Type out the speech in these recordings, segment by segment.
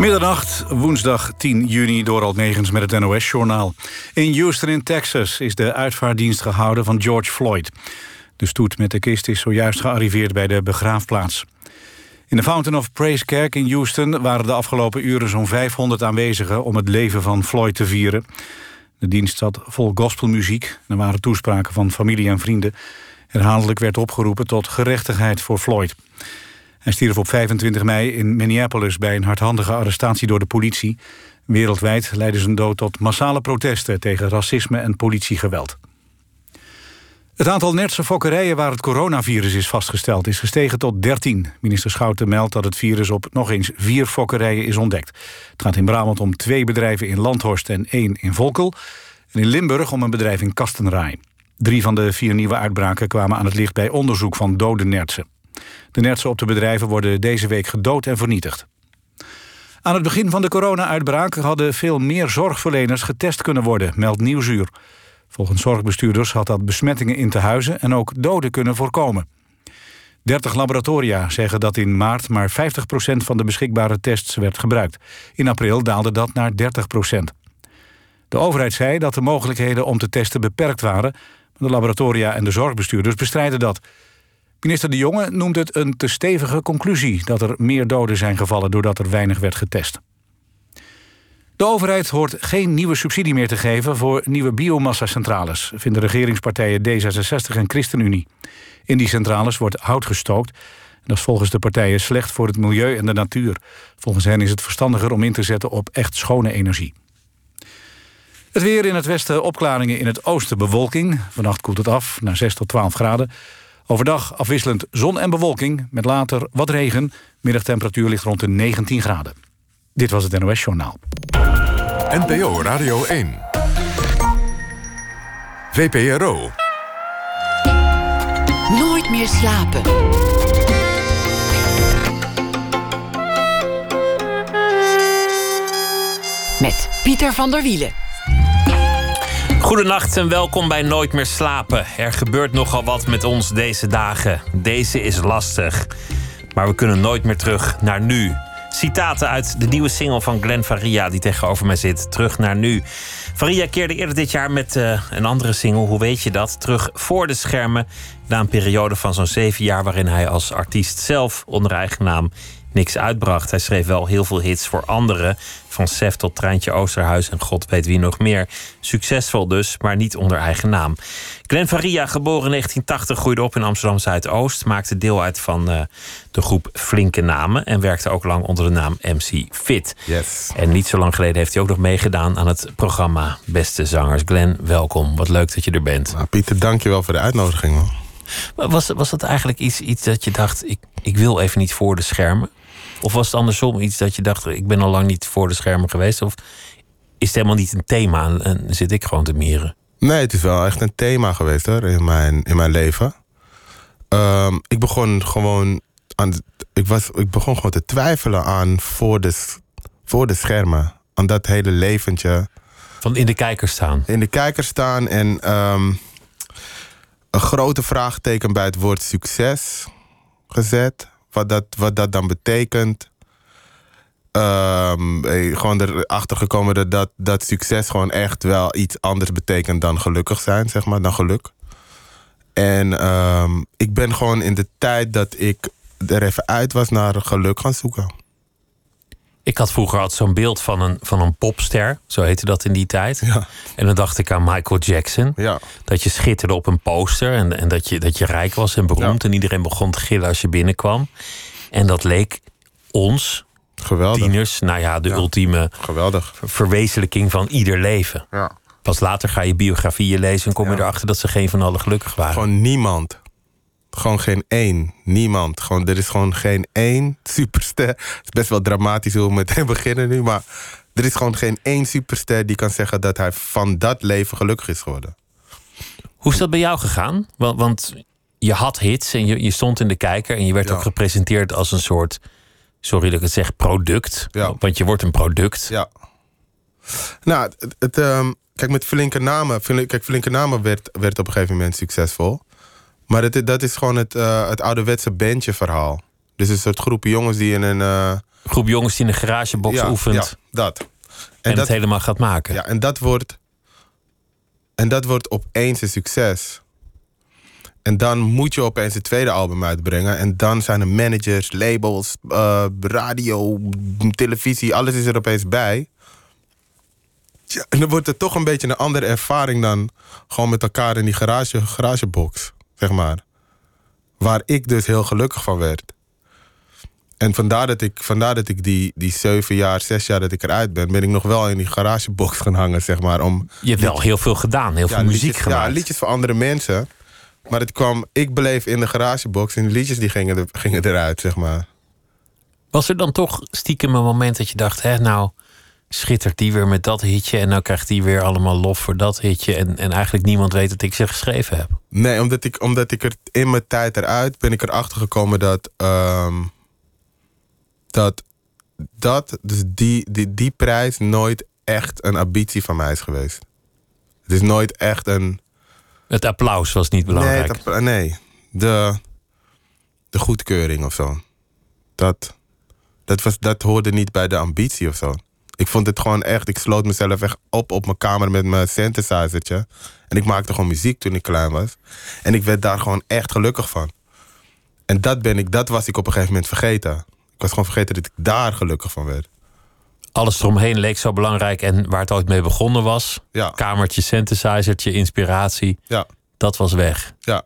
Middernacht, woensdag 10 juni, door al negens met het NOS-journaal. In Houston in Texas is de uitvaarddienst gehouden van George Floyd. De stoet met de kist is zojuist gearriveerd bij de begraafplaats. In de Fountain of Praise kerk in Houston waren de afgelopen uren zo'n 500 aanwezigen om het leven van Floyd te vieren. De dienst zat vol gospelmuziek. Er waren toespraken van familie en vrienden. Herhaaldelijk werd opgeroepen tot gerechtigheid voor Floyd. Hij stierf op 25 mei in Minneapolis bij een hardhandige arrestatie door de politie. Wereldwijd leidde zijn dood tot massale protesten tegen racisme en politiegeweld. Het aantal Nertse fokkerijen waar het coronavirus is vastgesteld... is gestegen tot 13. Minister Schouten meldt dat het virus op nog eens vier fokkerijen is ontdekt. Het gaat in Brabant om twee bedrijven in Landhorst en één in Volkel. En in Limburg om een bedrijf in Kastenraai. Drie van de vier nieuwe uitbraken kwamen aan het licht bij onderzoek van dode nertsen. De nertsen op de bedrijven worden deze week gedood en vernietigd. Aan het begin van de corona-uitbraak hadden veel meer zorgverleners getest kunnen worden, meldt Nieuwsuur. Volgens zorgbestuurders had dat besmettingen in te huizen en ook doden kunnen voorkomen. 30 laboratoria zeggen dat in maart maar 50% van de beschikbare tests werd gebruikt. In april daalde dat naar 30%. De overheid zei dat de mogelijkheden om te testen beperkt waren. Maar de laboratoria en de zorgbestuurders bestrijden dat. Minister De Jonge noemt het een te stevige conclusie... dat er meer doden zijn gevallen doordat er weinig werd getest. De overheid hoort geen nieuwe subsidie meer te geven... voor nieuwe biomassa-centrales, vinden regeringspartijen D66 en ChristenUnie. In die centrales wordt hout gestookt. Dat is volgens de partijen slecht voor het milieu en de natuur. Volgens hen is het verstandiger om in te zetten op echt schone energie. Het weer in het westen opklaringen in het oosten bewolking. Vannacht koelt het af naar 6 tot 12 graden. Overdag afwisselend zon en bewolking, met later wat regen. Middagtemperatuur ligt rond de 19 graden. Dit was het NOS Journaal. NPO Radio 1. VPRO. Nooit meer slapen. Met Pieter van der Wielen. Goedenacht en welkom bij Nooit meer slapen. Er gebeurt nogal wat met ons deze dagen. Deze is lastig. Maar we kunnen nooit meer terug naar nu. Citaten uit de nieuwe single van Glenn Faria, die tegenover mij zit. Terug naar nu. Faria keerde eerder dit jaar met uh, een andere single, hoe weet je dat? Terug voor de schermen. Na een periode van zo'n zeven jaar waarin hij als artiest zelf onder eigen naam niks uitbracht. Hij schreef wel heel veel hits voor anderen. Van Sef tot Treintje Oosterhuis en god weet wie nog meer. Succesvol dus, maar niet onder eigen naam. Glenn Faria, geboren in 1980, groeide op in Amsterdam Zuidoost. Maakte deel uit van uh, de groep Flinke Namen. En werkte ook lang onder de naam MC Fit. Yes. En niet zo lang geleden heeft hij ook nog meegedaan aan het programma Beste Zangers. Glenn, welkom. Wat leuk dat je er bent. Nou, Pieter, dankjewel voor de uitnodiging. Man. Was, was dat eigenlijk iets, iets dat je dacht, ik, ik wil even niet voor de schermen? Of was het andersom iets dat je dacht, ik ben al lang niet voor de schermen geweest? Of is het helemaal niet een thema en zit ik gewoon te mieren? Nee, het is wel echt een thema geweest hoor, in mijn, in mijn leven. Um, ik begon gewoon aan, ik, was, ik begon gewoon te twijfelen aan voor de, voor de schermen. Aan dat hele leventje. Van in de kijker staan. In de kijker staan en um, een grote vraagteken bij het woord succes gezet wat dat, wat dat dan betekent. Um, gewoon erachter gekomen dat, dat succes gewoon echt wel iets anders betekent dan gelukkig zijn, zeg maar, dan geluk. En um, ik ben gewoon in de tijd dat ik er even uit was naar geluk gaan zoeken. Ik had vroeger altijd zo'n beeld van een, van een popster, zo heette dat in die tijd. Ja. En dan dacht ik aan Michael Jackson. Ja. Dat je schitterde op een poster en, en dat, je, dat je rijk was en beroemd. Ja. En iedereen begon te gillen als je binnenkwam. En dat leek ons, Geweldig. tieners, nou ja, de ultieme Geweldig. verwezenlijking van ieder leven. Ja. Pas later ga je biografieën lezen en kom je erachter dat ze geen van allen gelukkig waren. Gewoon niemand. Gewoon geen één. Niemand. Gewoon, er is gewoon geen één superster. Het is best wel dramatisch hoe we meteen beginnen nu. Maar er is gewoon geen één superster die kan zeggen dat hij van dat leven gelukkig is geworden. Hoe is dat bij jou gegaan? Want, want je had hits en je, je stond in de kijker en je werd Ja. ook gepresenteerd als een soort, sorry dat ik het zeg, product. Ja. Want je wordt een product. Ja. Nou, het, het, ehm, kijk, met flinke namen. Kijk, flinke namen werd, werd op een gegeven moment succesvol. Maar het, dat is gewoon het, eh, het ouderwetse bandje verhaal. Dus een soort groepje jongens die in een, eh, Groep jongens die in de garagebox ja, oefent ja, dat. en, En, dat, het helemaal gaat maken. ja, en dat wordt. En dat wordt opeens een succes. En dan moet je opeens het tweede album uitbrengen. En dan zijn er managers, labels, eh, radio, televisie, alles is er opeens bij. Ja, en dan wordt het toch een beetje een andere ervaring dan gewoon met elkaar in die garage, garagebox, zeg maar. Waar ik dus heel gelukkig van werd. En vandaar dat ik, vandaar dat ik die, die zeven jaar, zes jaar dat ik eruit ben, ben ik nog wel in die garagebox gaan hangen, zeg maar. Om Je hebt wel heel veel gedaan, heel veel muziek liedjes, gemaakt. Ja, liedjes voor andere mensen. Maar het kwam, ik bleef in de garagebox en de liedjes die gingen, er, gingen eruit, zeg maar. Was er dan toch stiekem een moment dat je dacht, hè, nou schittert die weer met dat hitje en nou krijgt die weer allemaal lof voor dat hitje en, en eigenlijk niemand weet dat ik ze geschreven heb. Nee, omdat ik, omdat ik er in mijn tijd eruit ben ik erachter gekomen dat. ehm, dat. dat, dus die, die, die prijs nooit echt een ambitie van mij is geweest. Het is nooit echt een. Het applaus was niet Nee, belangrijk. het- nee, de, de goedkeuring of zo. Dat, dat, was, dat hoorde niet bij de ambitie of zo. Ik vond het gewoon echt, ik sloot mezelf echt op op mijn kamer met mijn synthesizertje. En ik maakte gewoon muziek toen ik klein was. En ik werd daar gewoon echt gelukkig van. En dat, ben ik, dat was ik op een gegeven moment vergeten. Ik was gewoon vergeten dat ik daar gelukkig van werd. Alles eromheen leek zo belangrijk en waar het ooit mee begonnen was, Ja, kamertje, synthesizertje, inspiratie, ja. dat was weg. Ja.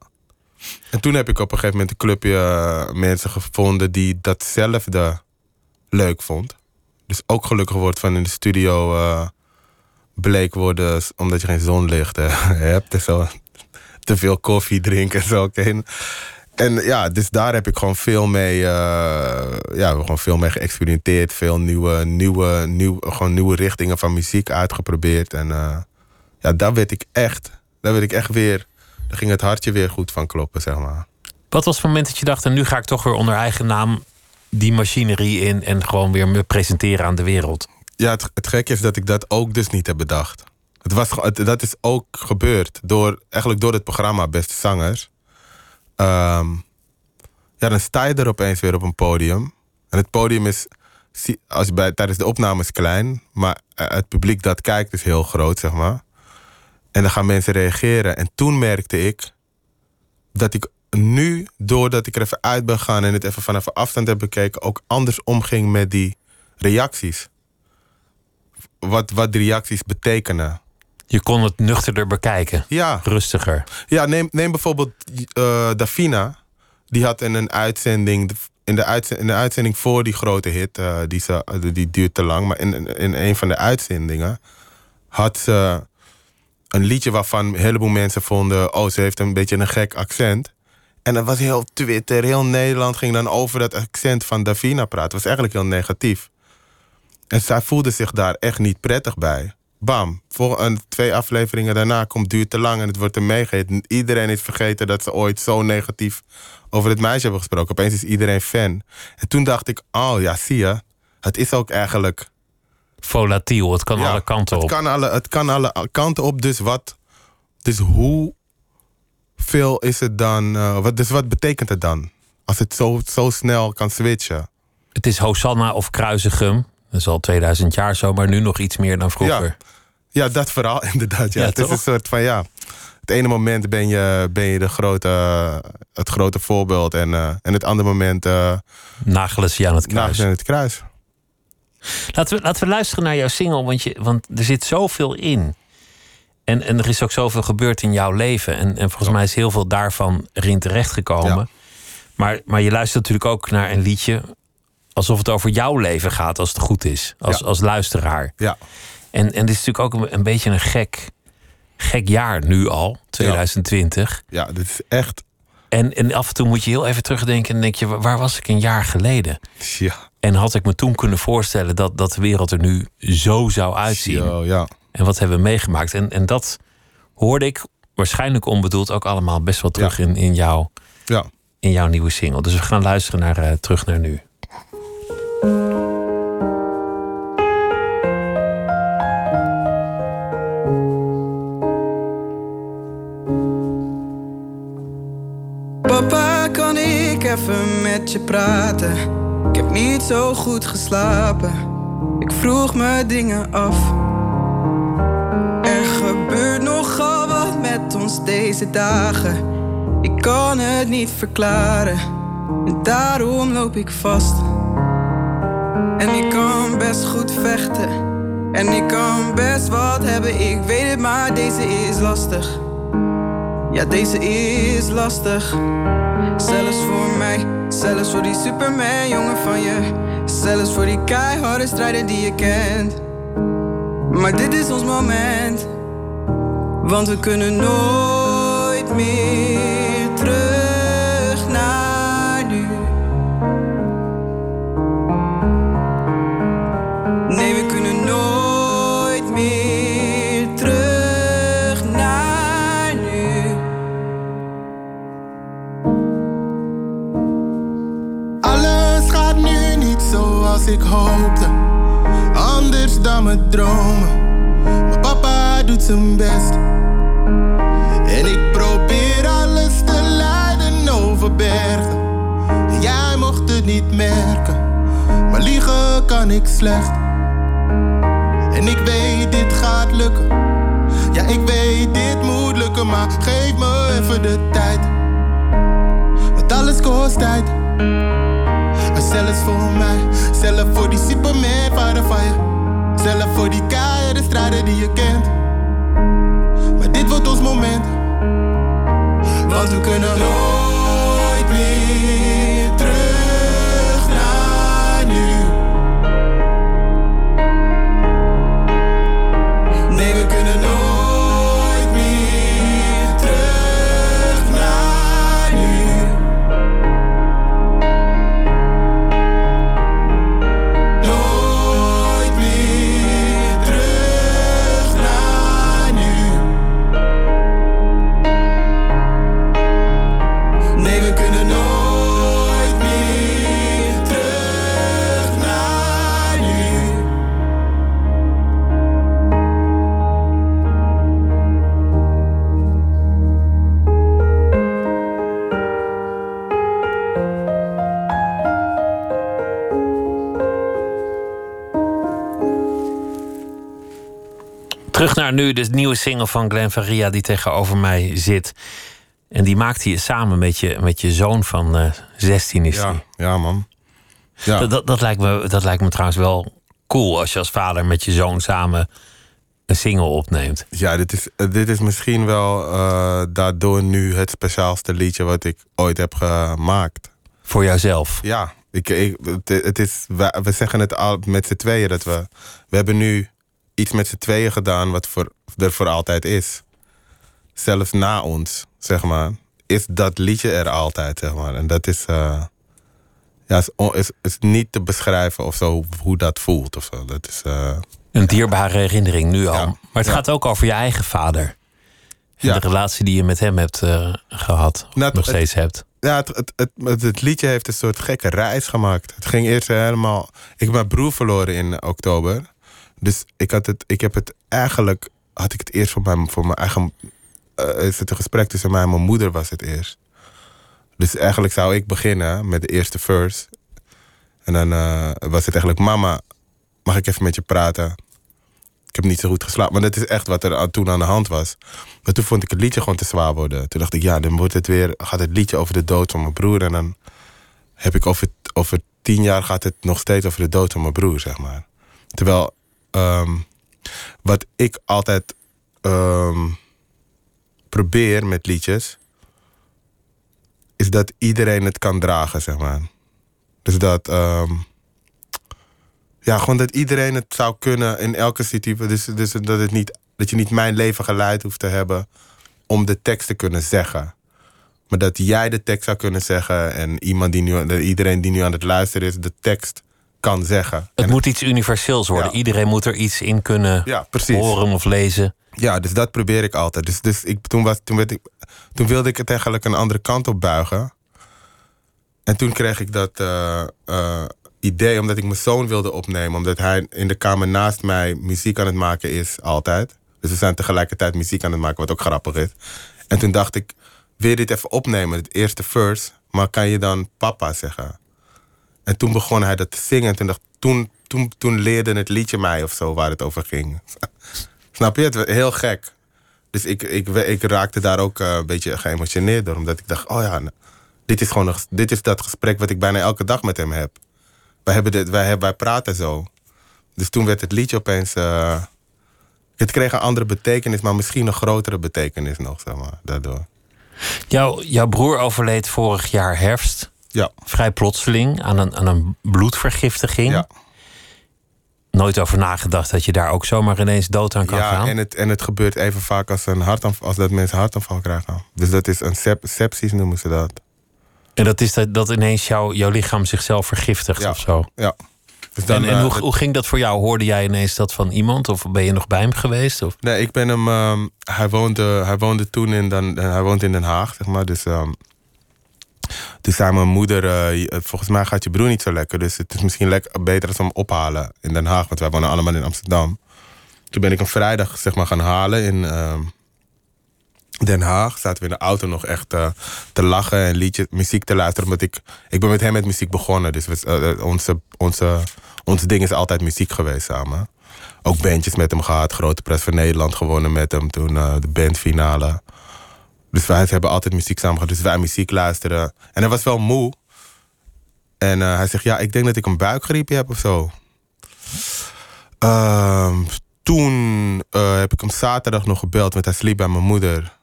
En toen heb ik op een gegeven moment een clubje eh, mensen gevonden die datzelfde leuk vond. Dus ook gelukkig wordt van in de studio eh, bleek worden omdat je geen zonlicht eh, hebt en zo. Te veel koffie drinken en zo. oké. En ja, dus daar heb ik gewoon veel mee, eh, ja, gewoon veel mee geëxperimenteerd. Veel nieuwe, nieuwe, nieuw, gewoon nieuwe richtingen van muziek uitgeprobeerd. En ja, daar werd ik echt, daar werd ik echt weer, daar ging het hartje weer goed van kloppen, zeg maar. Wat was het moment dat je dacht, en nu ga ik toch weer onder eigen naam die machinerie in en gewoon weer me presenteren aan de wereld? Ja, het, het gekke is dat ik dat ook dus niet heb bedacht. Het was, dat is ook gebeurd door, eigenlijk door het programma Beste Zangers. Ehm, ja, dan sta je er opeens weer op een podium. En het podium is, als bij, tijdens de opnames klein, maar eh, het publiek dat kijkt is heel groot, zeg maar. En dan gaan mensen reageren. En toen merkte ik dat ik nu, doordat ik er even uit ben gegaan en het even vanaf afstand heb bekeken, ook anders omging met die reacties wat, wat die reacties betekenen. Je kon het nuchterder bekijken, Ja, rustiger. ja neem, neem bijvoorbeeld eh Davina. Die had in een uitzending, in de, uitzending, in de uitzending voor die grote hit, eh, die, ze, die duurt te lang, maar in, in een van de uitzendingen had ze een liedje waarvan een heleboel mensen vonden, oh, ze heeft een beetje een gek accent. En dat was heel Twitter, heel Nederland ging dan over dat accent van Davina praten. Het was eigenlijk heel negatief. En zij voelde zich daar echt niet prettig bij. Bam, voor een, twee afleveringen daarna komt duurt te lang en het wordt er meegeheten. Iedereen is vergeten dat ze ooit zo negatief over het meisje hebben gesproken. Opeens is iedereen fan. En toen dacht ik, oh ja, zie je, het is ook eigenlijk Volatiel, het kan ja, alle kanten op. Het kan alle, het kan alle kanten op. Dus wat. Dus hoe veel is het dan. eh, wat, dus wat betekent het dan? Als het zo, zo snel kan switchen. Het is Hosanna of Kruisigum. Dat is al 2000 jaar zo, maar nu nog iets meer dan vroeger. Ja, ja dat verhaal inderdaad. Ja. Ja, het is toch? een soort van ja. Het ene moment ben je, ben je de grote, het grote voorbeeld. En, eh, en het andere moment. eh Nagelen ze aan het kruis. naast in het kruis. Laten we, laten we luisteren naar jouw single, want, je, want er zit zoveel in. En, en er is ook zoveel gebeurd in jouw leven. En, en volgens mij is heel veel daarvan erin terechtgekomen. Ja. Maar, maar je luistert natuurlijk ook naar een liedje alsof het over jouw leven gaat, als het goed is. Als, Ja. als luisteraar. Ja. En, en dit is natuurlijk ook een, een beetje een gek, gek jaar nu al, 2020. ja, dit is echt. En, en af en toe moet je heel even terugdenken en denk je, waar was ik een jaar geleden? Ja. En had ik me toen kunnen voorstellen dat, dat de wereld er nu zo zou uitzien? Yo, ja. En wat hebben we meegemaakt? En, en dat hoorde ik waarschijnlijk onbedoeld ook allemaal best wel terug in, in, jouw, Ja. in jouw nieuwe single. Dus we gaan luisteren naar eh, Terug naar Nu. Papa, kan ik even met je praten? Ik heb niet zo goed geslapen. Ik vroeg me dingen af. Met ons deze dagen. Ik kan het niet verklaren. En daarom loop ik vast. En ik kan best goed vechten. En ik kan best wat hebben, ik weet het, maar deze is lastig. Ja, deze is lastig. Zelfs voor mij, zelfs voor die Superman, jongen van je. Zelfs voor die keiharde strijder die je kent. Maar dit is ons moment. Want we kunnen nooit meer terug naar nu. Nee, we kunnen nooit meer terug naar nu. Alles gaat nu niet zoals ik hoopte. Anders dan mijn dromen. Maar papa doet zijn best. En jij mocht het niet merken. Maar liegen kan ik slecht. En ik weet dit gaat lukken. Ja, ik weet dit moet lukken. Maar geef me even de tijd. Want alles kost tijd. En zelfs voor mij, zelfs voor die Superman vader van je. Zelfs voor die keiharde strijder die je kent. Maar dit wordt ons moment. Want we kunnen nooit meer nu, de nieuwe single van Glenn Faria die tegenover mij zit. En die maakte je samen met je, met je zoon van eh 16 is Ja, die. ja man. Ja. Dat, dat, dat, lijkt me, dat lijkt me trouwens wel cool als je als vader met je zoon samen een single opneemt. Ja, dit is, eh, dit is misschien wel eh, daardoor nu het speciaalste liedje wat ik ooit heb gemaakt. Voor jouzelf. Ja, ik, het is, we, we zeggen het al met z'n tweeën dat we. We hebben nu iets met z'n tweeën gedaan wat voor, er voor altijd is. Zelfs na ons, zeg maar, is dat liedje er altijd, zeg maar. En dat is. eh, ja, is, on- is, is niet te beschrijven of zo hoe dat voelt of zo. Dat is. eh, Een dierbare herinnering nu al. Ja. Maar het Ja. gaat ook over je eigen vader. En Ja. de relatie die je met hem hebt eh, gehad. Of Nou, het- nog steeds hebt. Ja, het, het, het, het, het liedje heeft een soort gekke reis gemaakt. Het ging eerst helemaal. Ik heb mijn broer verloren in oktober. Dus ik, had het, ik heb het eigenlijk. Had ik het eerst voor mijn, voor mijn eigen. eh, is het een gesprek tussen mij en mijn moeder was het eerst. Dus eigenlijk zou ik beginnen met de eerste verse. En dan eh, was het eigenlijk: Mama, mag ik even met je praten? Ik heb niet zo goed geslapen. Maar dat is echt wat er toen aan de hand was. Maar toen vond ik het liedje gewoon te zwaar worden. Toen dacht ik, ja, dan wordt het weer, gaat het liedje over de dood van mijn broer. En dan heb ik over, over tien jaar gaat het nog steeds over de dood van mijn broer, zeg maar. Terwijl, ehm, wat ik altijd ehm, probeer met liedjes, is dat iedereen het kan dragen, zeg maar. Dus dat, ehm, ja, gewoon dat iedereen het zou kunnen in elke situatie. Dus, dus dat, het niet, dat je niet mijn leven geleid hoeft te hebben om de tekst te kunnen zeggen. Maar dat jij de tekst zou kunnen zeggen en iemand die nu, iedereen die nu aan het luisteren is, de tekst kan zeggen. Het En- moet iets universeels worden. Ja. Iedereen moet er iets in kunnen Ja, horen of lezen. Ja, dus dat probeer ik altijd. Dus, dus ik, toen, was, toen, werd ik, toen wilde ik het eigenlijk een andere kant op buigen. En toen kreeg ik dat eh, eh, idee, omdat ik mijn zoon wilde opnemen. Omdat hij in de kamer naast mij muziek aan het maken is, altijd. Dus we zijn tegelijkertijd muziek aan het maken, wat ook grappig is. En toen dacht ik, wil je dit even opnemen, het eerste verse. Maar kan je dan papa zeggen? En toen begon hij dat te zingen. En toen, dacht, toen, toen, toen leerde het liedje mij of zo waar het over ging. Snap je? Het heel gek. Dus ik, ik, ik raakte daar ook eh, een beetje geëmotioneerd door. Omdat ik dacht, oh ja, nou, dit is gewoon dit is dat gesprek wat ik bijna elke dag met hem heb. Wij, hebben dit, wij, wij praten zo. Dus toen werd het liedje opeens... eh, het kreeg een andere betekenis, maar misschien een grotere betekenis nog, zeg maar, daardoor. Jouw, jouw broer overleed vorig jaar herfst. Ja. Vrij plotseling aan een, aan een bloedvergiftiging. Ja. Nooit over nagedacht dat je daar ook zomaar ineens dood aan kan ja, gaan. en het, en het gebeurt even vaak als, een hartaanval, als dat mensen hartaanval krijgen. Dus dat is een sep, sepsis noemen ze dat. En dat is dat, dat ineens jouw jouw lichaam zichzelf vergiftigt Ja. of zo. Ja. Dus en en eh, hoe, hoe ging dat voor jou? Hoorde jij ineens dat van iemand? Of ben je nog bij hem geweest? Of? Nee, ik ben hem. ehm, hij, woonde, hij woonde toen in, dan, hij woont in Den Haag, zeg maar. Dus ehm, toen zei mijn moeder: eh, je- Volgens mij gaat je broer niet zo lekker. Dus het is misschien lekker, beter als we hem ophalen in Den Haag. Want wij wonen allemaal in Amsterdam. Toen ben ik hem vrijdag zeg maar, gaan halen in ehm, Den Haag. Zaten we in de auto nog echt eh, te lachen en muziek te luisteren. Omdat ik, ik ben met hem met muziek begonnen. Dus we, eh, eh, onze, onze, ons ding is altijd muziek geweest samen. Ook bandjes met hem gehad. Grote prijs van Nederland gewonnen met hem. Toen eh, de bandfinale. Dus wij hebben altijd muziek samen gehad. Dus wij muziek luisteren. En hij was wel moe. En eh, hij zegt, ja, ik denk dat ik een buikgriepje heb of zo. Ehm, toen eh, heb ik hem zaterdag nog gebeld, want hij sliep bij mijn moeder.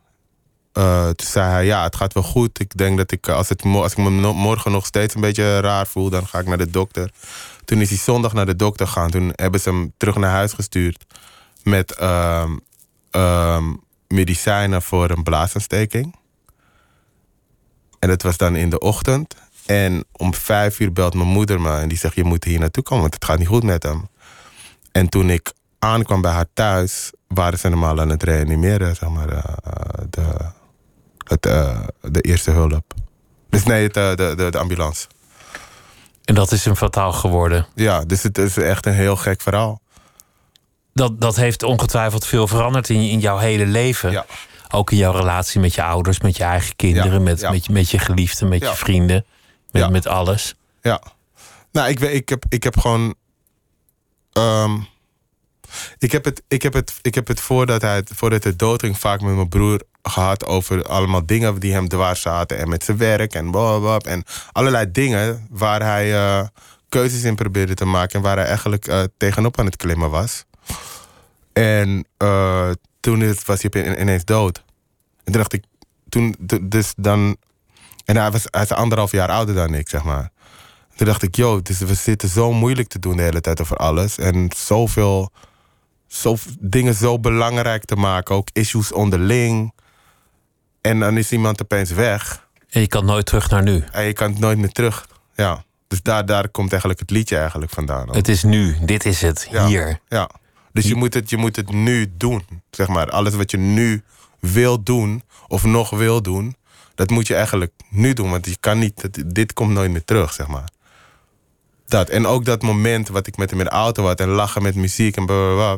Eh, toen zei hij, ja, het gaat wel goed. Ik denk dat ik, als, het, als ik me morgen nog steeds een beetje raar voel, dan ga ik naar de dokter. Toen is hij zondag naar de dokter gegaan. Toen hebben ze hem terug naar huis gestuurd met ehm, ehm, medicijnen voor een blaasontsteking. En dat was dan in de ochtend. En om vijf uur belt mijn moeder me en die zegt: Je moet hier naartoe komen, want het gaat niet goed met hem. En toen ik aankwam bij haar thuis, waren ze hem al aan het reanimeren, zeg maar, eh, de, het, eh, de eerste hulp. Dus nee, het, eh, de, de, de ambulance. En dat is hem fataal geworden. Ja, dus het is echt een heel gek verhaal. Dat, dat heeft ongetwijfeld veel veranderd in, in jouw hele leven. Ja. Ook in jouw relatie met je ouders, met je eigen kinderen, Ja, met, ja. Met, je- met je geliefden, met je vrienden, met, met alles. Ja. Nou, ik, weet- ik, heb, ik heb gewoon. ehm, ik, heb het, ik, heb het, ik heb het voordat hij voordat hij doodging vaak met mijn broer gehad over allemaal dingen die hem dwars zaten. En met zijn werk en blablabla. En allerlei dingen waar hij eh, keuzes in probeerde te maken. En waar hij eigenlijk eh, tegenop aan het klimmen was. En eh, toen is- was hij ineens dood. En toen dacht ik, toen, dus dan. En hij, was, hij is anderhalf jaar ouder dan ik, zeg maar. Toen dacht ik, joh, dus we zitten zo moeilijk te doen de hele tijd over alles. En zoveel, zo, dingen zo belangrijk te maken. Ook issues onderling. En dan is iemand opeens weg. En je kan nooit terug naar nu. En je kan nooit meer terug. Ja. Dus daar, daar komt eigenlijk het liedje eigenlijk vandaan. Het is nu, dit is het, Ja. hier. Ja. Dus je moet, het, je moet het nu doen. Zeg maar, alles wat je nu wil doen, of nog wil doen, dat moet je eigenlijk nu doen. Want je kan niet, dit komt nooit meer terug, zeg maar. Dat. En ook dat moment wat ik met hem in de auto had en lachen met muziek en blablabla.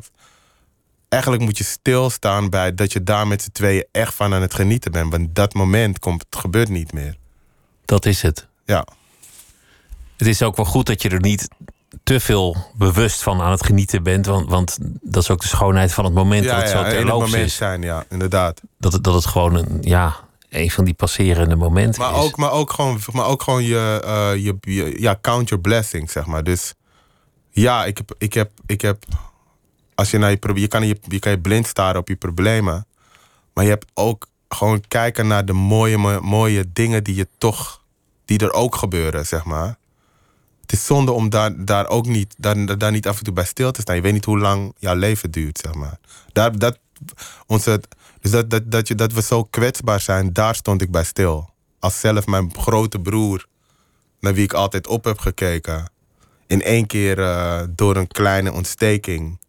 Eigenlijk moet je stilstaan bij dat je daar met z'n tweeën echt van aan het genieten bent. Want dat moment komt, het gebeurt niet meer. Dat is het. Ja. Het is ook wel goed dat je er niet te veel bewust van aan het genieten bent. Want, want dat is ook de schoonheid van het moment dat het zo het terloops moment is. zijn, ja, inderdaad. Dat het, dat het gewoon een, ja, een van die passerende momenten Maar is. ook, maar ook gewoon, maar ook gewoon je, eh, je, je- ja, count your blessings, zeg maar. Dus ja, ik heb, ik heb, ik heb als je naar je, je kan je, je kan je blind staren op je problemen, maar je hebt ook gewoon kijken naar de mooie, mo- mooie dingen die je toch, die er ook gebeuren, zeg maar. Is zonde om daar, daar ook niet, daar, daar niet af en toe bij stil te staan. Je weet niet hoe lang jouw leven duurt, zeg maar. Daar, dat, onze, dus dat, dat, dat, je, dat we zo kwetsbaar zijn, daar stond ik bij stil. Als zelf mijn grote broer, naar wie ik altijd op heb gekeken, in één keer eh, door een kleine ontsteking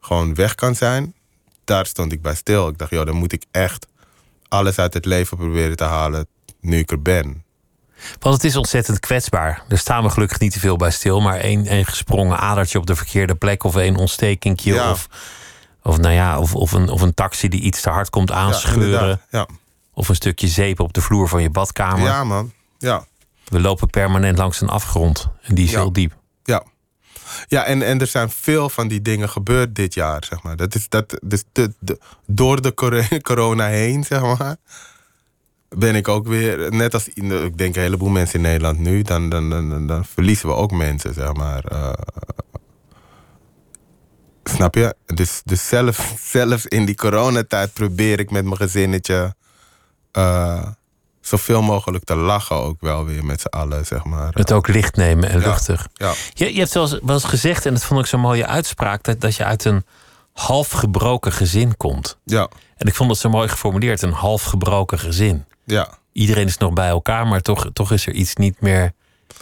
gewoon weg kan zijn, daar stond ik bij stil. Ik dacht, joh, dan moet ik echt alles uit het leven proberen te halen nu ik er ben. Want het is ontzettend kwetsbaar. Daar staan we gelukkig niet te veel bij stil. Maar één, één gesprongen adertje op de verkeerde plek. Of één ontstekingje. Ja. Of, of, nou ja, of, of, een, of een taxi die iets te hard komt aanscheuren. Ja. of een stukje zeep op de vloer van je badkamer. Ja, man. Ja. We lopen permanent langs een afgrond. En die is heel diep. Ja. Ja, en, en er zijn veel van die dingen gebeurd dit jaar, zeg maar. Dat is, dat, dus de, de- door de cor- corona heen, zeg maar... ben ik ook weer, net als ik denk een heleboel mensen in Nederland nu... dan, dan, dan, dan, verliezen we ook mensen, zeg maar. eh. snap je? Dus, dus zelf, zelfs in die coronatijd probeer ik met mijn gezinnetje... eh, zoveel mogelijk te lachen ook wel weer met z'n allen, zeg maar. Het ook licht nemen en luchtig. Ja. Je, je hebt wel eens, wel eens gezegd, en dat vond ik zo'n mooie uitspraak... Dat, dat je uit een half gebroken gezin komt. Ja, En ik vond het zo mooi geformuleerd, een half gebroken gezin. Ja. Iedereen is nog bij elkaar, maar toch, toch is er iets niet meer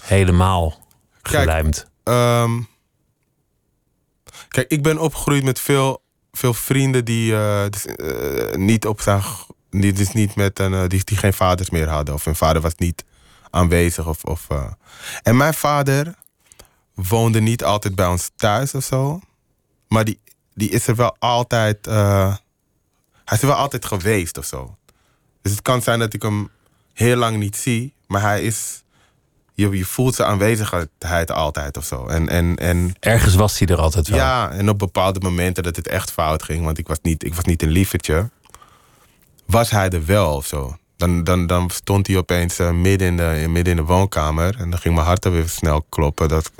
helemaal Kijk, gelijmd. Ehm, kijk, ik ben opgegroeid met veel, veel vrienden die eh, dus, eh, niet op zijn. Die, dus niet met een, eh, die, die geen vaders meer hadden. Of hun vader was niet aanwezig. Of, of. En mijn vader woonde niet altijd bij ons thuis of zo. Maar die, die is er wel altijd. hij is er wel altijd geweest of zo. Dus het kan zijn dat ik hem heel lang niet zie. Maar hij is je, je voelt zijn aanwezigheid altijd of zo. En, en, en Ergens was hij er altijd wel. ja, en op bepaalde momenten dat het echt fout ging, want ik was niet, ik was niet een lievertje, was hij er wel of zo. Dan, dan, dan stond hij opeens eh, midden, in de, midden in de woonkamer en dan ging mijn hart er weer snel kloppen. Dat,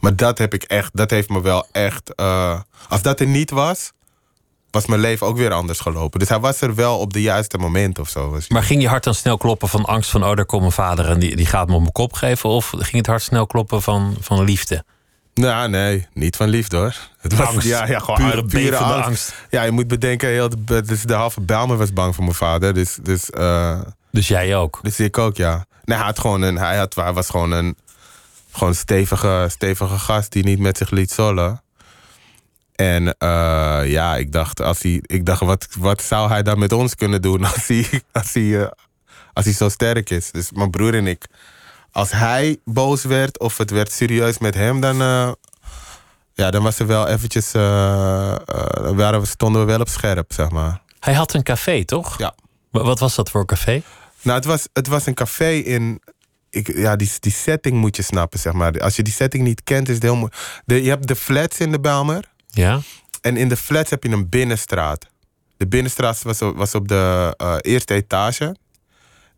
maar dat heb ik echt, dat heeft me wel echt. eh, als dat er niet was, was mijn leven ook weer anders gelopen. Dus hij was er wel op de juiste moment of zo. Maar ging je hart dan snel kloppen van angst van... oh, daar komt mijn vader en die, die gaat me op mijn kop geven? Of ging het hart snel kloppen van, van liefde? Nou, nee, niet van liefde hoor. Het was, Angst. Ja, ja, gewoon Pure pure, angst. angst. Ja, je moet bedenken, heel de, dus de halve Bijlmer was bang voor mijn vader. Dus, dus, eh, Dus jij ook. dus ik ook, ja. Nee, hij, had gewoon een, hij, had, hij was gewoon een gewoon stevige, stevige gast die niet met zich liet zollen. En eh, ja, ik dacht, als hij, ik dacht wat, wat zou hij dan met ons kunnen doen als hij, als, hij, eh, als hij zo sterk is? Dus mijn broer en ik, als hij boos werd of het werd serieus met hem, dan, eh, ja, dan was er wel eventjes, waren we, stonden we wel op scherp, zeg maar. Hij had een café, toch? Ja. Wa- Wat was dat voor café? Nou, het was, het was een café in. Ik, ja, die, die setting moet je snappen, zeg maar. Als je die setting niet kent, is het heel moeilijk. Je hebt de flats in de Bijlmer. Ja? En in de flats heb je een binnenstraat. De binnenstraat was op, was op de eh, eerste etage.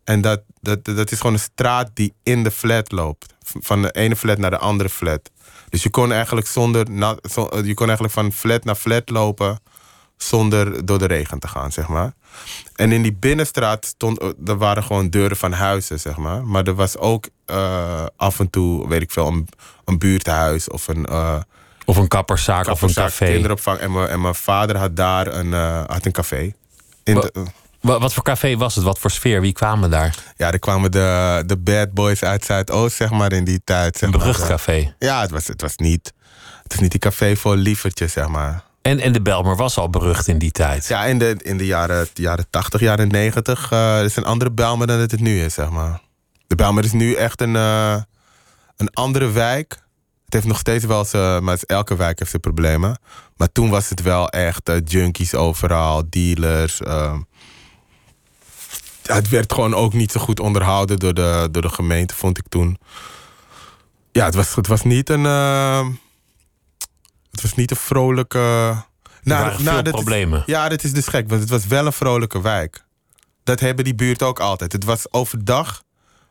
En dat, dat, dat is gewoon een straat die in de flat loopt. Van de ene flat naar de andere flat. Dus je kon eigenlijk zonder. na- zo- je kon eigenlijk van flat naar flat lopen. zonder door de regen te gaan, zeg maar. En in die binnenstraat stond, eh, er waren gewoon deuren van huizen, zeg maar. Maar er was ook eh, af en toe, weet ik veel, een, een buurthuis of een. eh, Of een kapperszaak of een café? kinderopvang. En mijn, en mijn vader had daar een, eh, had een café. In de, eh, Wa- Wat voor café was het? Wat voor sfeer? Wie kwamen daar? ja, er kwamen de, de bad boys uit Zuidoost, zeg maar, in die tijd. Zeg Een berucht maar. café. Ja, het was, het was niet... Het is niet die café voor lievertjes, zeg maar. En, en de Belmer was al berucht in die tijd. Ja, in de, in de jaren, jaren 80, jaren 90 eh is een andere Belmer dan het het nu is, zeg maar. De Belmer is nu echt een, een andere wijk. Het heeft nog steeds wel zijn... Maar elke wijk heeft zijn problemen. Maar toen was het wel echt eh, junkies overal, dealers. ehm. Het werd gewoon ook niet zo goed onderhouden door de, door de gemeente, vond ik toen. Ja, het was, het was niet een... eh, het was niet een vrolijke... Er waren veel dat is- problemen. ja, dat is dus gek, want het was wel een vrolijke wijk. Dat hebben die buurt ook altijd. Het was overdag,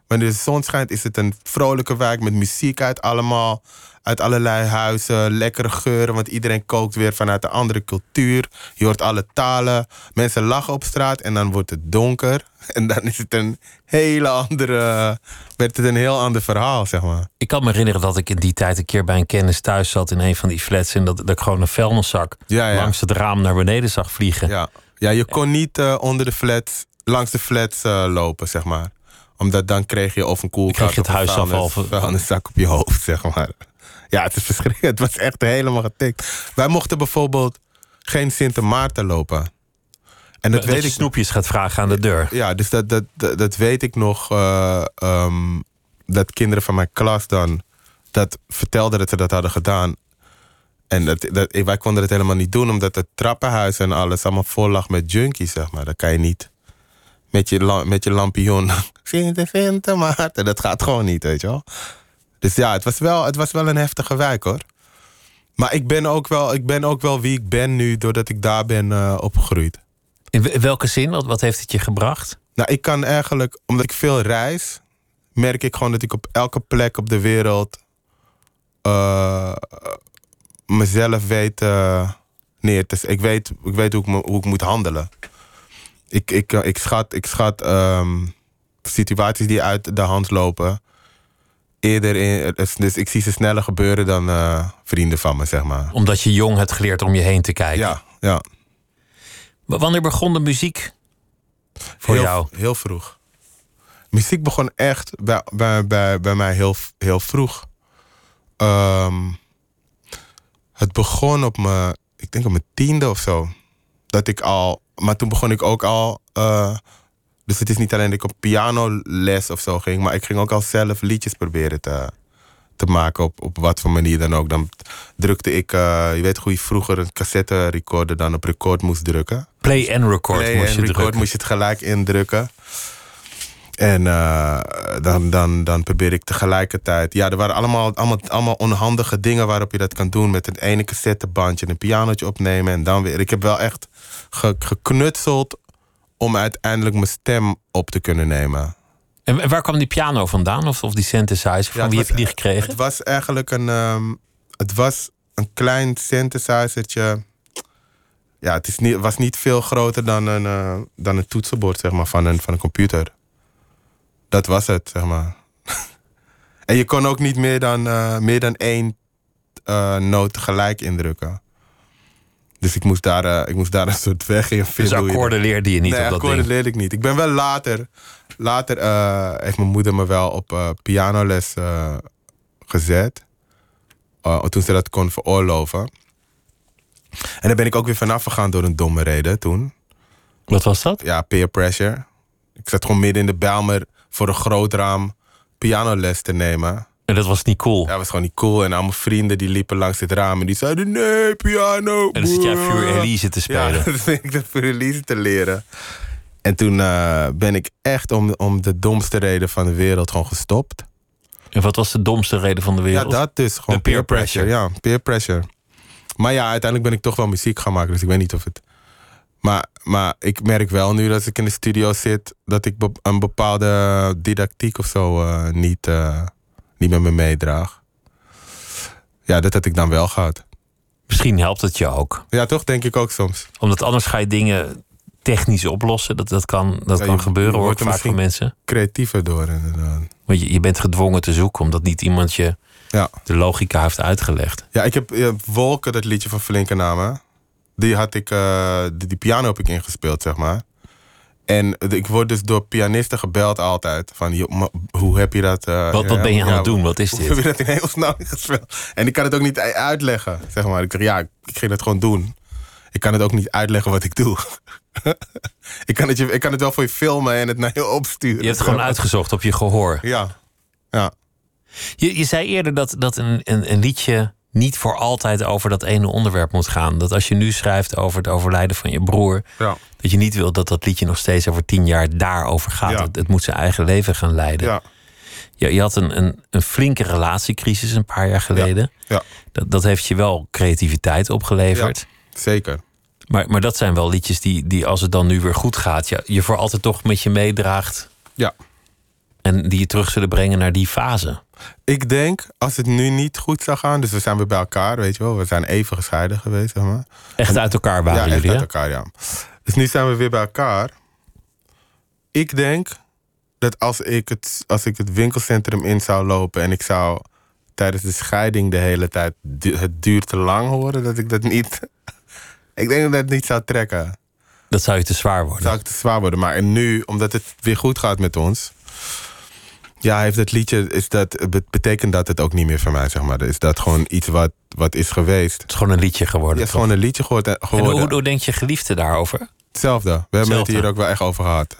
wanneer de zon schijnt, is het een vrolijke wijk met muziek uit allemaal. Uit allerlei huizen, lekkere geuren, want iedereen kookt weer vanuit een andere cultuur. Je hoort alle talen, mensen lachen op straat en dan wordt het donker. En dan is het een hele andere, werd het een heel ander verhaal, zeg maar. Ik kan me herinneren dat ik in die tijd een keer bij een kennis thuis zat in een van die flats. En dat, dat ik gewoon een vuilniszak Ja, ja. langs het raam naar beneden zag vliegen. Ja, ja je kon niet eh, onder de flats, langs de flats eh, lopen, zeg maar. Omdat dan kreeg je of een koelkast kreeg je het een huisafval vuilnis- of- vuilniszak op je hoofd, zeg maar. Ja, het is verschrikkelijk. Het was echt helemaal getikt. Wij mochten bijvoorbeeld geen Sint Maarten lopen. En dat, Dat, weet je ik snoepjes gaat vragen aan de deur. ja, dus dat, dat, dat, dat weet ik nog. eh, ehm, dat kinderen van mijn klas dan dat vertelden dat ze dat hadden gedaan. En dat, dat, wij konden het helemaal niet doen, omdat het trappenhuis en alles allemaal vol lag met junkies, zeg maar. Dan kan je niet met je, met je lampion Sint Sint Maarten. Dat gaat gewoon niet, weet je wel. Dus ja, het was wel, het was wel een heftige wijk hoor. Maar ik ben ook wel, ik ben ook wel wie ik ben nu, doordat ik daar ben uh, opgegroeid. In welke zin? Wat, wat heeft het je gebracht? Nou, ik kan eigenlijk, omdat ik veel reis, merk ik gewoon dat ik op elke plek op de wereld uh, mezelf weet uh, neer te Ik weet, ik weet hoe, ik, hoe ik moet handelen. Ik, ik, ik schat, ik schat um, situaties die uit de hand lopen eerder in. Dus ik zie ze sneller gebeuren dan uh, vrienden van me, zeg maar. Omdat je jong hebt geleerd om je heen te kijken. Ja, ja. Wanneer begon de muziek voor heel, jou? Heel vroeg. Muziek begon echt bij, bij, bij, bij mij heel, heel vroeg. Um, het begon op mijn, ik denk op mijn tiende of zo. Dat ik al, maar toen begon ik ook al. Uh, dus het is niet alleen dat ik op pianoles of zo ging, maar ik ging ook al zelf liedjes proberen te, te maken op, op wat voor manier dan ook. Dan drukte ik, uh, je weet hoe je vroeger een cassette recorder dan op record moest drukken. Play and record Play moest and je record drukken. moest je het gelijk indrukken. En uh, dan, dan, dan probeer ik tegelijkertijd. Ja, er waren allemaal, allemaal, allemaal onhandige dingen waarop je dat kan doen. Met een ene cassettebandje, een pianootje opnemen en dan weer. Ik heb wel echt ge, geknutseld om uiteindelijk mijn stem op te kunnen nemen. En waar kwam die piano vandaan? Of, of die synthesizer? Van Ja, wie heb je die was- gekregen? Het was eigenlijk een, ehm, het was een klein synthesizertje. Ja, het is niet, was niet veel groter dan een, eh, dan een toetsenbord zeg maar, van, een, van een computer. Dat was het, zeg maar. en je kon ook niet meer dan, eh, meer dan één eh, noot tegelijk indrukken. Dus ik moest daar, eh, ik moest daar een soort weg in dus vinden. je dat- akkoorden leerde je niet nee, op dat akkoorden ding. leerde ik niet. Ik ben wel later... Later eh, heeft mijn moeder me wel op eh, pianoles gezet. Toen ze dat kon veroorloven. En daar ben ik ook weer vanaf gegaan door een domme reden toen. Wat was dat? Ja, peer pressure. Ik zat gewoon midden in de Bijlmer voor een groot raam pianoles te nemen. En dat was niet cool. Ja, was gewoon niet cool. En al mijn vrienden die liepen langs het raam en die zeiden: nee, piano. En dan zit jij boer." Fury Elise te spelen. Ja, ben ik de release te leren. En toen eh, ben ik echt om, om de domste reden van de wereld gewoon gestopt. En wat was de domste reden van de Ja, wereld? dat dus. Gewoon peer peer pressure. Ja, peer pressure. Maar ja, uiteindelijk ben ik toch wel muziek gaan maken. Dus ik weet niet of het... Maar, maar ik merk wel nu dat ik in de studio zit... dat ik een bepaalde didactiek of zo eh, niet, eh, niet met me meedraag. Ja, dat had ik dan wel gehad. Misschien helpt het je ook. Ja, toch denk ik ook soms. Omdat anders ga je dingen technisch oplossen. Dat, dat kan, dat Ja, kan je- gebeuren hoor, er vaak van mensen. Creatiever door inderdaad. Want je, je bent gedwongen te zoeken, omdat niet iemand je Ja. de logica heeft uitgelegd. Ja, ik heb Wolken, dat liedje van Flinke Namen. Die had ik, eh, die, die piano heb ik ingespeeld, zeg maar. En ik word dus door pianisten gebeld altijd. Van, joh, hoe heb je dat... eh, Wat, wat ben je aan ja, het doen? Wat is Hoe heb je dit? dat in hemelsnaam ingespeeld? En ik kan het ook niet uitleggen, zeg maar. Ik zeg, ja, ik ging het gewoon doen. Ik kan het ook niet uitleggen wat ik doe. ik, kan het je, ik kan het wel voor je filmen en het naar je opsturen. Je hebt het gewoon uitgezocht op je gehoor. Ja, ja. Je, je zei eerder dat, dat een, een, een liedje niet voor altijd over dat ene onderwerp moet gaan. Dat als je nu schrijft over het overlijden van je broer, ja. dat je niet wil dat dat liedje nog steeds over tien jaar daarover gaat. Ja. Het, het moet zijn eigen leven gaan leiden. ja. Je, je had een, een, een flinke relatiecrisis een paar jaar geleden. ja. Dat, dat heeft je wel creativiteit opgeleverd. Zeker. Maar, maar dat zijn wel liedjes die, die als het dan nu weer goed gaat, je, je voor altijd toch met je meedraagt. Ja. En die je terug zullen brengen naar die fase. Ik denk, als het nu niet goed zou gaan, dus we zijn weer bij elkaar, weet je wel. We zijn even gescheiden geweest, zeg maar. Echt uit elkaar waren ja, echt jullie, uit hè? elkaar, ja. Dus nu zijn we weer bij elkaar. Ik denk dat als ik het, als ik het winkelcentrum in zou lopen en ik zou tijdens de scheiding de hele tijd du- het duurt te lang horen, dat ik dat niet. ik denk dat ik dat niet zou trekken. Dat zou je te zwaar worden. Zou ik te zwaar worden. Maar en nu, omdat het weer goed gaat met ons. Ja, heeft het liedje, is dat, betekent dat het ook niet meer voor mij, zeg maar. Is dat gewoon iets wat, wat is geweest. Het is gewoon een liedje geworden. Het is toch? gewoon een liedje en geworden. hoe, hoe denk je geliefde daarover? Hetzelfde. We hebben het hier ook wel echt over gehad.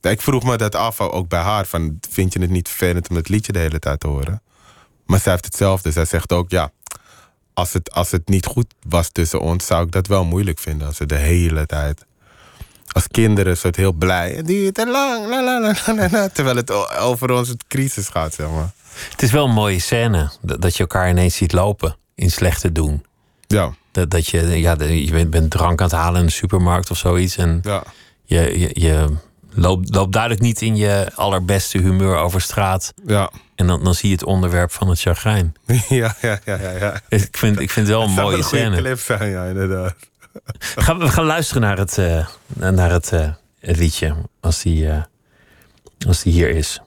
Ik vroeg me dat af, ook bij haar. Van, vind je het niet vervelend om het liedje de hele tijd te horen? Maar zij heeft hetzelfde. Zij zegt ook, ja, als het, als het niet goed was tussen ons... zou ik dat wel moeilijk vinden als het de hele tijd... als kinderen soort heel blij. Het duurt te lang, la, la, la, la, terwijl het over ons het crisis gaat, zeg maar. Het is wel een mooie scène dat, je elkaar ineens ziet lopen in slechte doen. Ja, Dat, dat je, ja, je bent, bent drank aan het halen in de supermarkt of zoiets. En ja. je, je, je loopt, loopt duidelijk niet in je allerbeste humeur over straat. Ja, En dan, dan zie je het onderwerp van het chagrijn. ja, ja, ja, ja. ja. Ik vind, ik vind het wel een mooie een goede scène. clip zijn, ja, inderdaad. Gaan, we- we gaan luisteren naar het, eh, naar het, eh, het liedje. Als die, eh, als die hier is.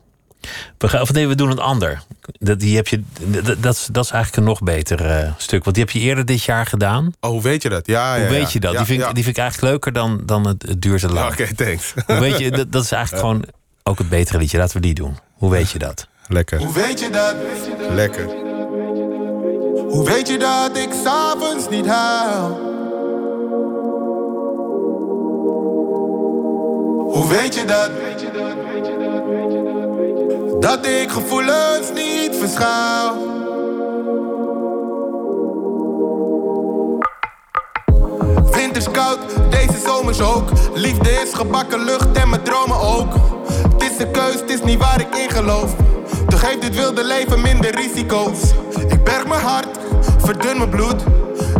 We gaan, of nee, we doen een ander. Dat, die heb je, dat, dat, is, dat is eigenlijk een nog beter eh, stuk. Want die heb je eerder dit jaar gedaan. Oh, hoe weet je dat? Ja, Hoe ja, weet ja. je dat? Ja, die, vind, ik- ja. die vind ik eigenlijk leuker dan, dan het, het duurt te lang. Oké, thanks. Hoe weet je, dat, dat is eigenlijk gewoon ook het betere liedje. Laten we die doen. Hoe weet je dat? Lekker. Hoe weet je dat? Lekker. Hoe weet je dat ik s'avonds niet huil? Hoe weet je dat? Dat ik gevoelens niet verschuil. Winters koud, deze zomers ook. Liefde is gebakken lucht en mijn dromen ook. Het is een keus, het is niet waar ik in geloof. Toch heeft dit wilde leven minder risico's. Ik berg mijn hart, verdun mijn bloed.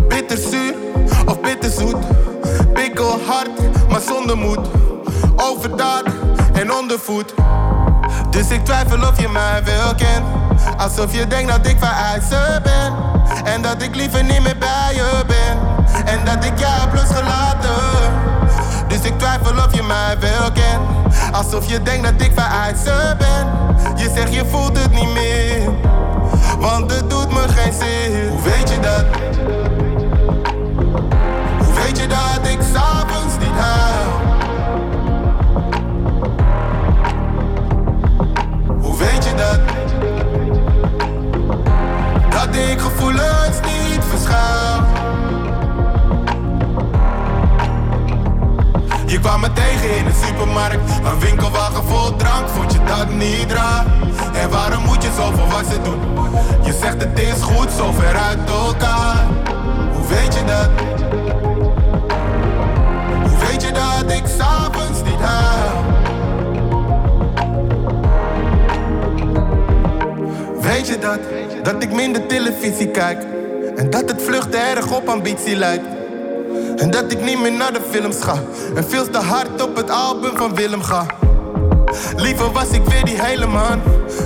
Bitterzuur of bitterzoet. Pikkel hard, maar zonder moed. Overdaad en ondervoed. Dus ik twijfel of je mij wel kent. Alsof je denkt dat ik vereisen ben. En dat ik liever niet meer bij je ben. En dat ik jou heb losgelaten. Dus ik twijfel of je mij wel kent. Alsof je denkt dat ik vereisen ben. Je zegt je voelt het niet meer. Want het doet me geen zin. Hoe weet je dat? Hoe weet je dat ik s'avonds zo ver uit elkaar. Hoe weet je dat? Hoe weet je dat ik s'avonds niet huil? Weet je dat? Dat ik minder televisie kijk. En dat het vluchten erg op ambitie lijkt. En dat ik niet meer naar de films ga. En veel te hard op het album van Willem ga. Liever was ik weer die hele man.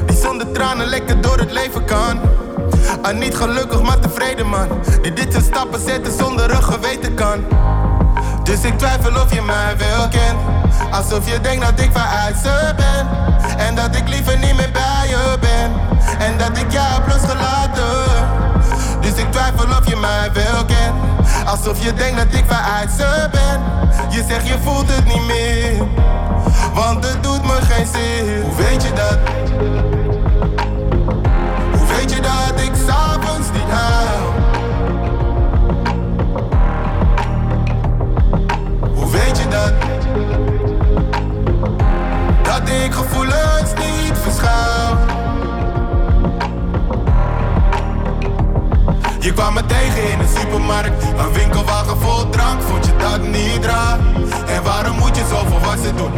Die zonder tranen lekker door het leven kan. Ah, niet gelukkig, maar tevreden man. Die dit soort stappen zetten zonder een geweten kan. Dus ik twijfel of je mij wel kent. Alsof je denkt dat ik vereisen ben. En dat ik liever niet meer bij je ben. En dat ik jou heb losgelaten. Dus ik twijfel of je mij wel kent. Alsof je denkt dat ik vereisen ben. Je zegt je voelt het niet meer. Want het doet me geen zin. Hoe weet je dat? Gevoelens niet verschuil. Je kwam me tegen in een supermarkt, een winkelwagen vol drank, vond je dat niet raar? En waarom moet je zoveel wassen doen?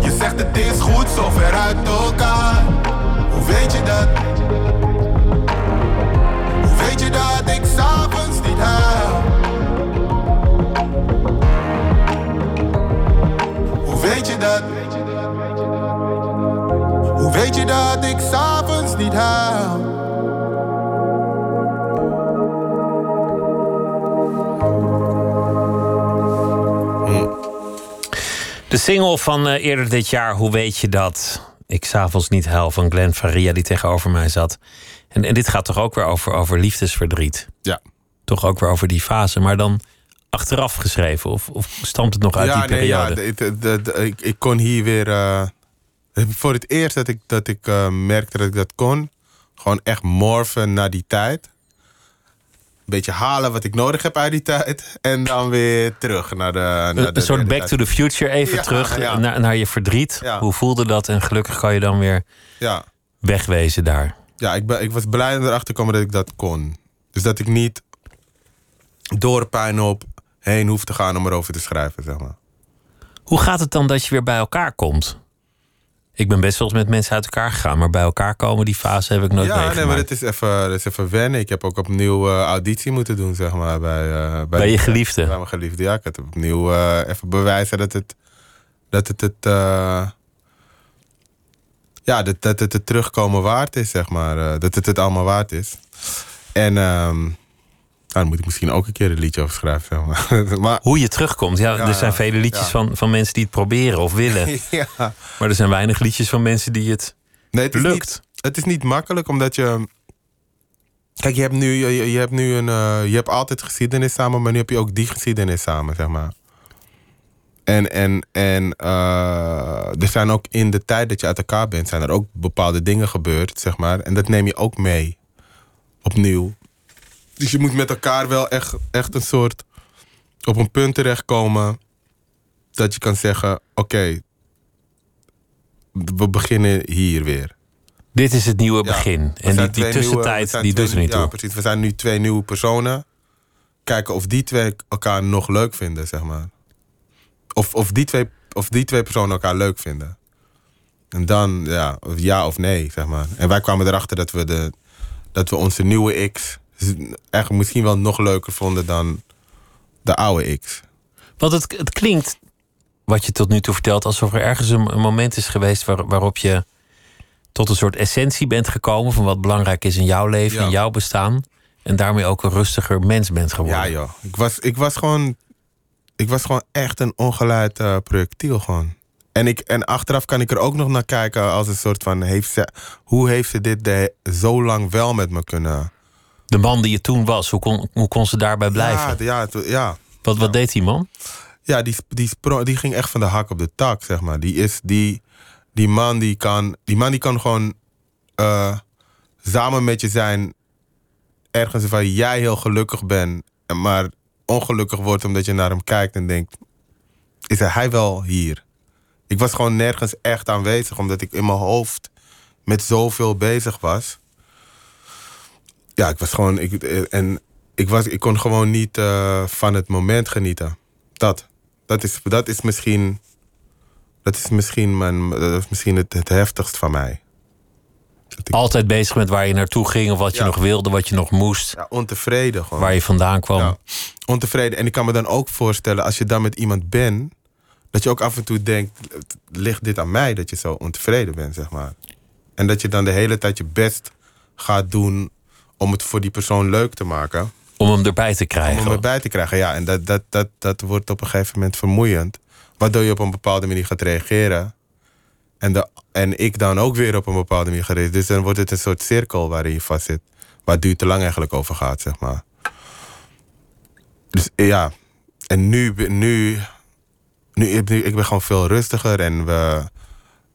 Je zegt het is goed, zo ver uit elkaar. Hoe weet je dat? De single van eh, eerder dit jaar, Hoe weet je dat? Ik s'avonds niet huil van Glenn Faria die tegenover mij zat. En, en dit gaat toch ook weer over, over liefdesverdriet? Ja. Toch ook weer over die fase, maar dan achteraf geschreven? Of, of stamt het nog uit die periode? Nee, ja, de- de- de- ik, ik kon hier weer. eh, voor het eerst dat ik, dat ik eh, merkte dat ik dat kon. Gewoon echt morfen naar die tijd. Een beetje halen wat ik nodig heb uit die tijd. En dan weer terug naar de. Naar de een een soort back to the future, even Ja, terug ja. Naar, naar je verdriet. Ja. Hoe voelde dat? En gelukkig kan je dan weer Ja, wegwezen daar. ja ik, ben, ik was blij om erachter te komen dat ik dat kon. Dus dat ik niet door pijn op heen hoef te gaan om erover te schrijven, zeg maar. Hoe gaat het dan dat je weer bij elkaar komt? Ik ben best wel eens met mensen uit elkaar gegaan, maar bij elkaar komen, die fase heb ik nooit ja, meegemaakt. nee, maar het is, even, het is even wennen. Ik heb ook opnieuw eh, auditie moeten doen, zeg maar. Bij, eh, Bij je geliefde? Bij mijn geliefde, ja. Ik had opnieuw eh, even bewijzen dat het... Dat het het... ja, dat, dat het het terugkomen waard is, zeg maar. Dat het het allemaal waard is. En... ehm, daar moet ik misschien ook een keer een liedje over schrijven, maar. Hoe je terugkomt. Ja, Ja, er zijn vele liedjes ja. van, van mensen die het proberen of willen. ja. Maar er zijn weinig liedjes van mensen die het Nee, het lukt. Niet, het is niet makkelijk, omdat je... Kijk, je hebt nu, je, je hebt nu een... eh, je hebt altijd geschiedenis samen, maar nu heb je ook die geschiedenis samen, zeg maar. En, en, en eh, er zijn ook in de tijd dat je uit elkaar bent, zijn er ook bepaalde dingen gebeurd, zeg maar. En dat neem je ook mee. Opnieuw. Dus je moet met elkaar wel echt, echt een soort... op een punt terechtkomen dat je kan zeggen... oké, we beginnen hier weer. Dit is het nieuwe Ja. begin. En die, die twee nieuwe- tussentijd, die doet er niet toe. Ja, precies. We zijn nu twee nieuwe personen. Kijken of die twee elkaar nog leuk vinden, zeg maar. Of, of, die, twee, of die twee personen elkaar leuk vinden. En dan, ja, of ja of nee, zeg maar. En wij kwamen erachter dat we, de, dat we onze nieuwe X... echt misschien wel nog leuker vonden dan de oude X. Want het, het klinkt, wat je tot nu toe vertelt, alsof er ergens een, een moment is geweest waar, waarop je tot een soort essentie bent gekomen van wat belangrijk is in jouw leven, Ja. in jouw bestaan. En daarmee ook een rustiger mens bent geworden. Ja, joh. Ik was, ik was gewoon. Ik was gewoon echt een ongeleid eh, projectiel gewoon. En, ik, en achteraf kan ik er ook nog naar kijken als een soort van... Heeft ze, hoe heeft ze dit de, zo lang wel met me kunnen... De man die je toen was, hoe kon, hoe kon ze daarbij blijven? Ja, ja, ja. wat, wat deed die man? ja die, die, die ging echt van de hak op de tak, zeg maar. Die, is, die, die, man, die, kan, die man die kan gewoon eh, samen met je zijn... ergens waar jij heel gelukkig bent... maar ongelukkig wordt omdat je naar hem kijkt en denkt... is hij wel hier? Ik was gewoon nergens echt aanwezig... omdat ik in mijn hoofd met zoveel bezig was. Ja, ik was gewoon... Ik, en ik, was, ik kon gewoon niet eh, van het moment genieten. Dat. Dat is, dat is misschien... Dat is misschien, mijn, dat is misschien het, het heftigst van mij. Altijd bezig met waar je naartoe ging, of wat je Ja. nog wilde, wat je nog moest, Ja, ontevreden gewoon. waar je vandaan kwam. Ja, ontevreden. En ik kan me dan ook voorstellen, als je dan met iemand bent, dat je ook af en toe denkt: ligt dit aan mij dat je zo ontevreden bent, zeg maar. En dat je dan de hele tijd je best gaat doen om het voor die persoon leuk te maken. Om hem erbij te Om krijgen. hem erbij te krijgen, ja. En dat, dat, dat, dat wordt op een gegeven moment vermoeiend. Waardoor je op een bepaalde manier gaat reageren. En, de, en ik dan ook weer op een bepaalde manier ga reageren. Dus dan wordt het een soort cirkel waarin je vast zit. Waar het duur te lang eigenlijk over gaat, zeg maar. Dus ja, en nu, nu, nu, ik ben gewoon veel rustiger. En we,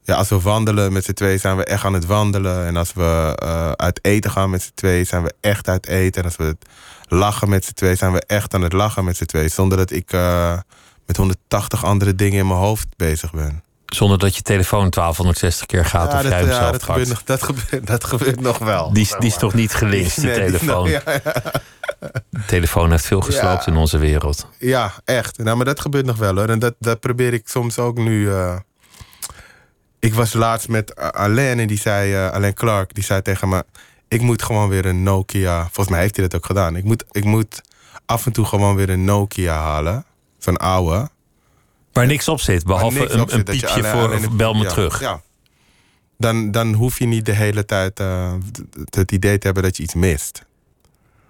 ja, als we wandelen met z'n tweeën, zijn we echt aan het wandelen. En als we eh, uit eten gaan met z'n tweeën, zijn we echt uit eten. En als we lachen met z'n tweeën, zijn we echt aan het lachen met z'n tweeën. Zonder dat ik eh, met 180 andere dingen in mijn hoofd bezig ben. Zonder dat je telefoon 1260 keer gaat ja, of dat, jij hem ja, zelf dat, pakt. gebeurt nog, dat, gebeurt, dat gebeurt nog wel. Die, is- die is toch niet gelinkt, die Nee, die is telefoon. ja, De telefoon heeft veel gesloopt in onze wereld. Ja, echt. Nou, maar dat gebeurt nog wel hoor. En dat, dat probeer ik soms ook nu. eh. Ik was laatst met Alain en die zei, eh, Alain Clark, die zei tegen me: Ik moet gewoon weer een Nokia. Volgens mij heeft hij dat ook gedaan. Ik moet, ik moet af en toe gewoon weer een Nokia halen. Zo'n oude. Waar niks op zit, behalve een, zit, een piepje alleen- voor alleen bel me ja, terug. Ja. Dan, dan hoef je niet de hele tijd eh, het- idee te hebben dat je iets mist.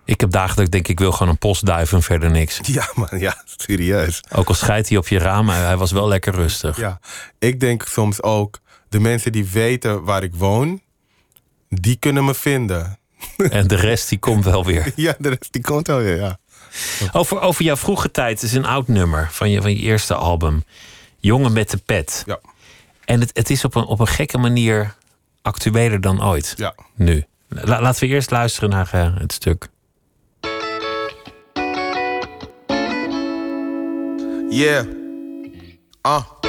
Ik heb dagen dat ik denk, ik wil gewoon een post duiven en verder niks. Ja, man, ja, serieus. Ook al scheidt hij op je raam, hij was wel lekker rustig. Ja, ik denk soms ook, de mensen die weten waar ik woon, die kunnen me vinden. En de rest die komt wel weer. Ja, de rest die komt wel weer, ja. Over, over jouw vroege tijd is een oud nummer van je, van je eerste album. Jongen met de pet. Ja, En het, het is op een, op een gekke manier actueler dan ooit. ja. Nu. La- laten we eerst luisteren naar eh, het stuk. Yeah. Ah.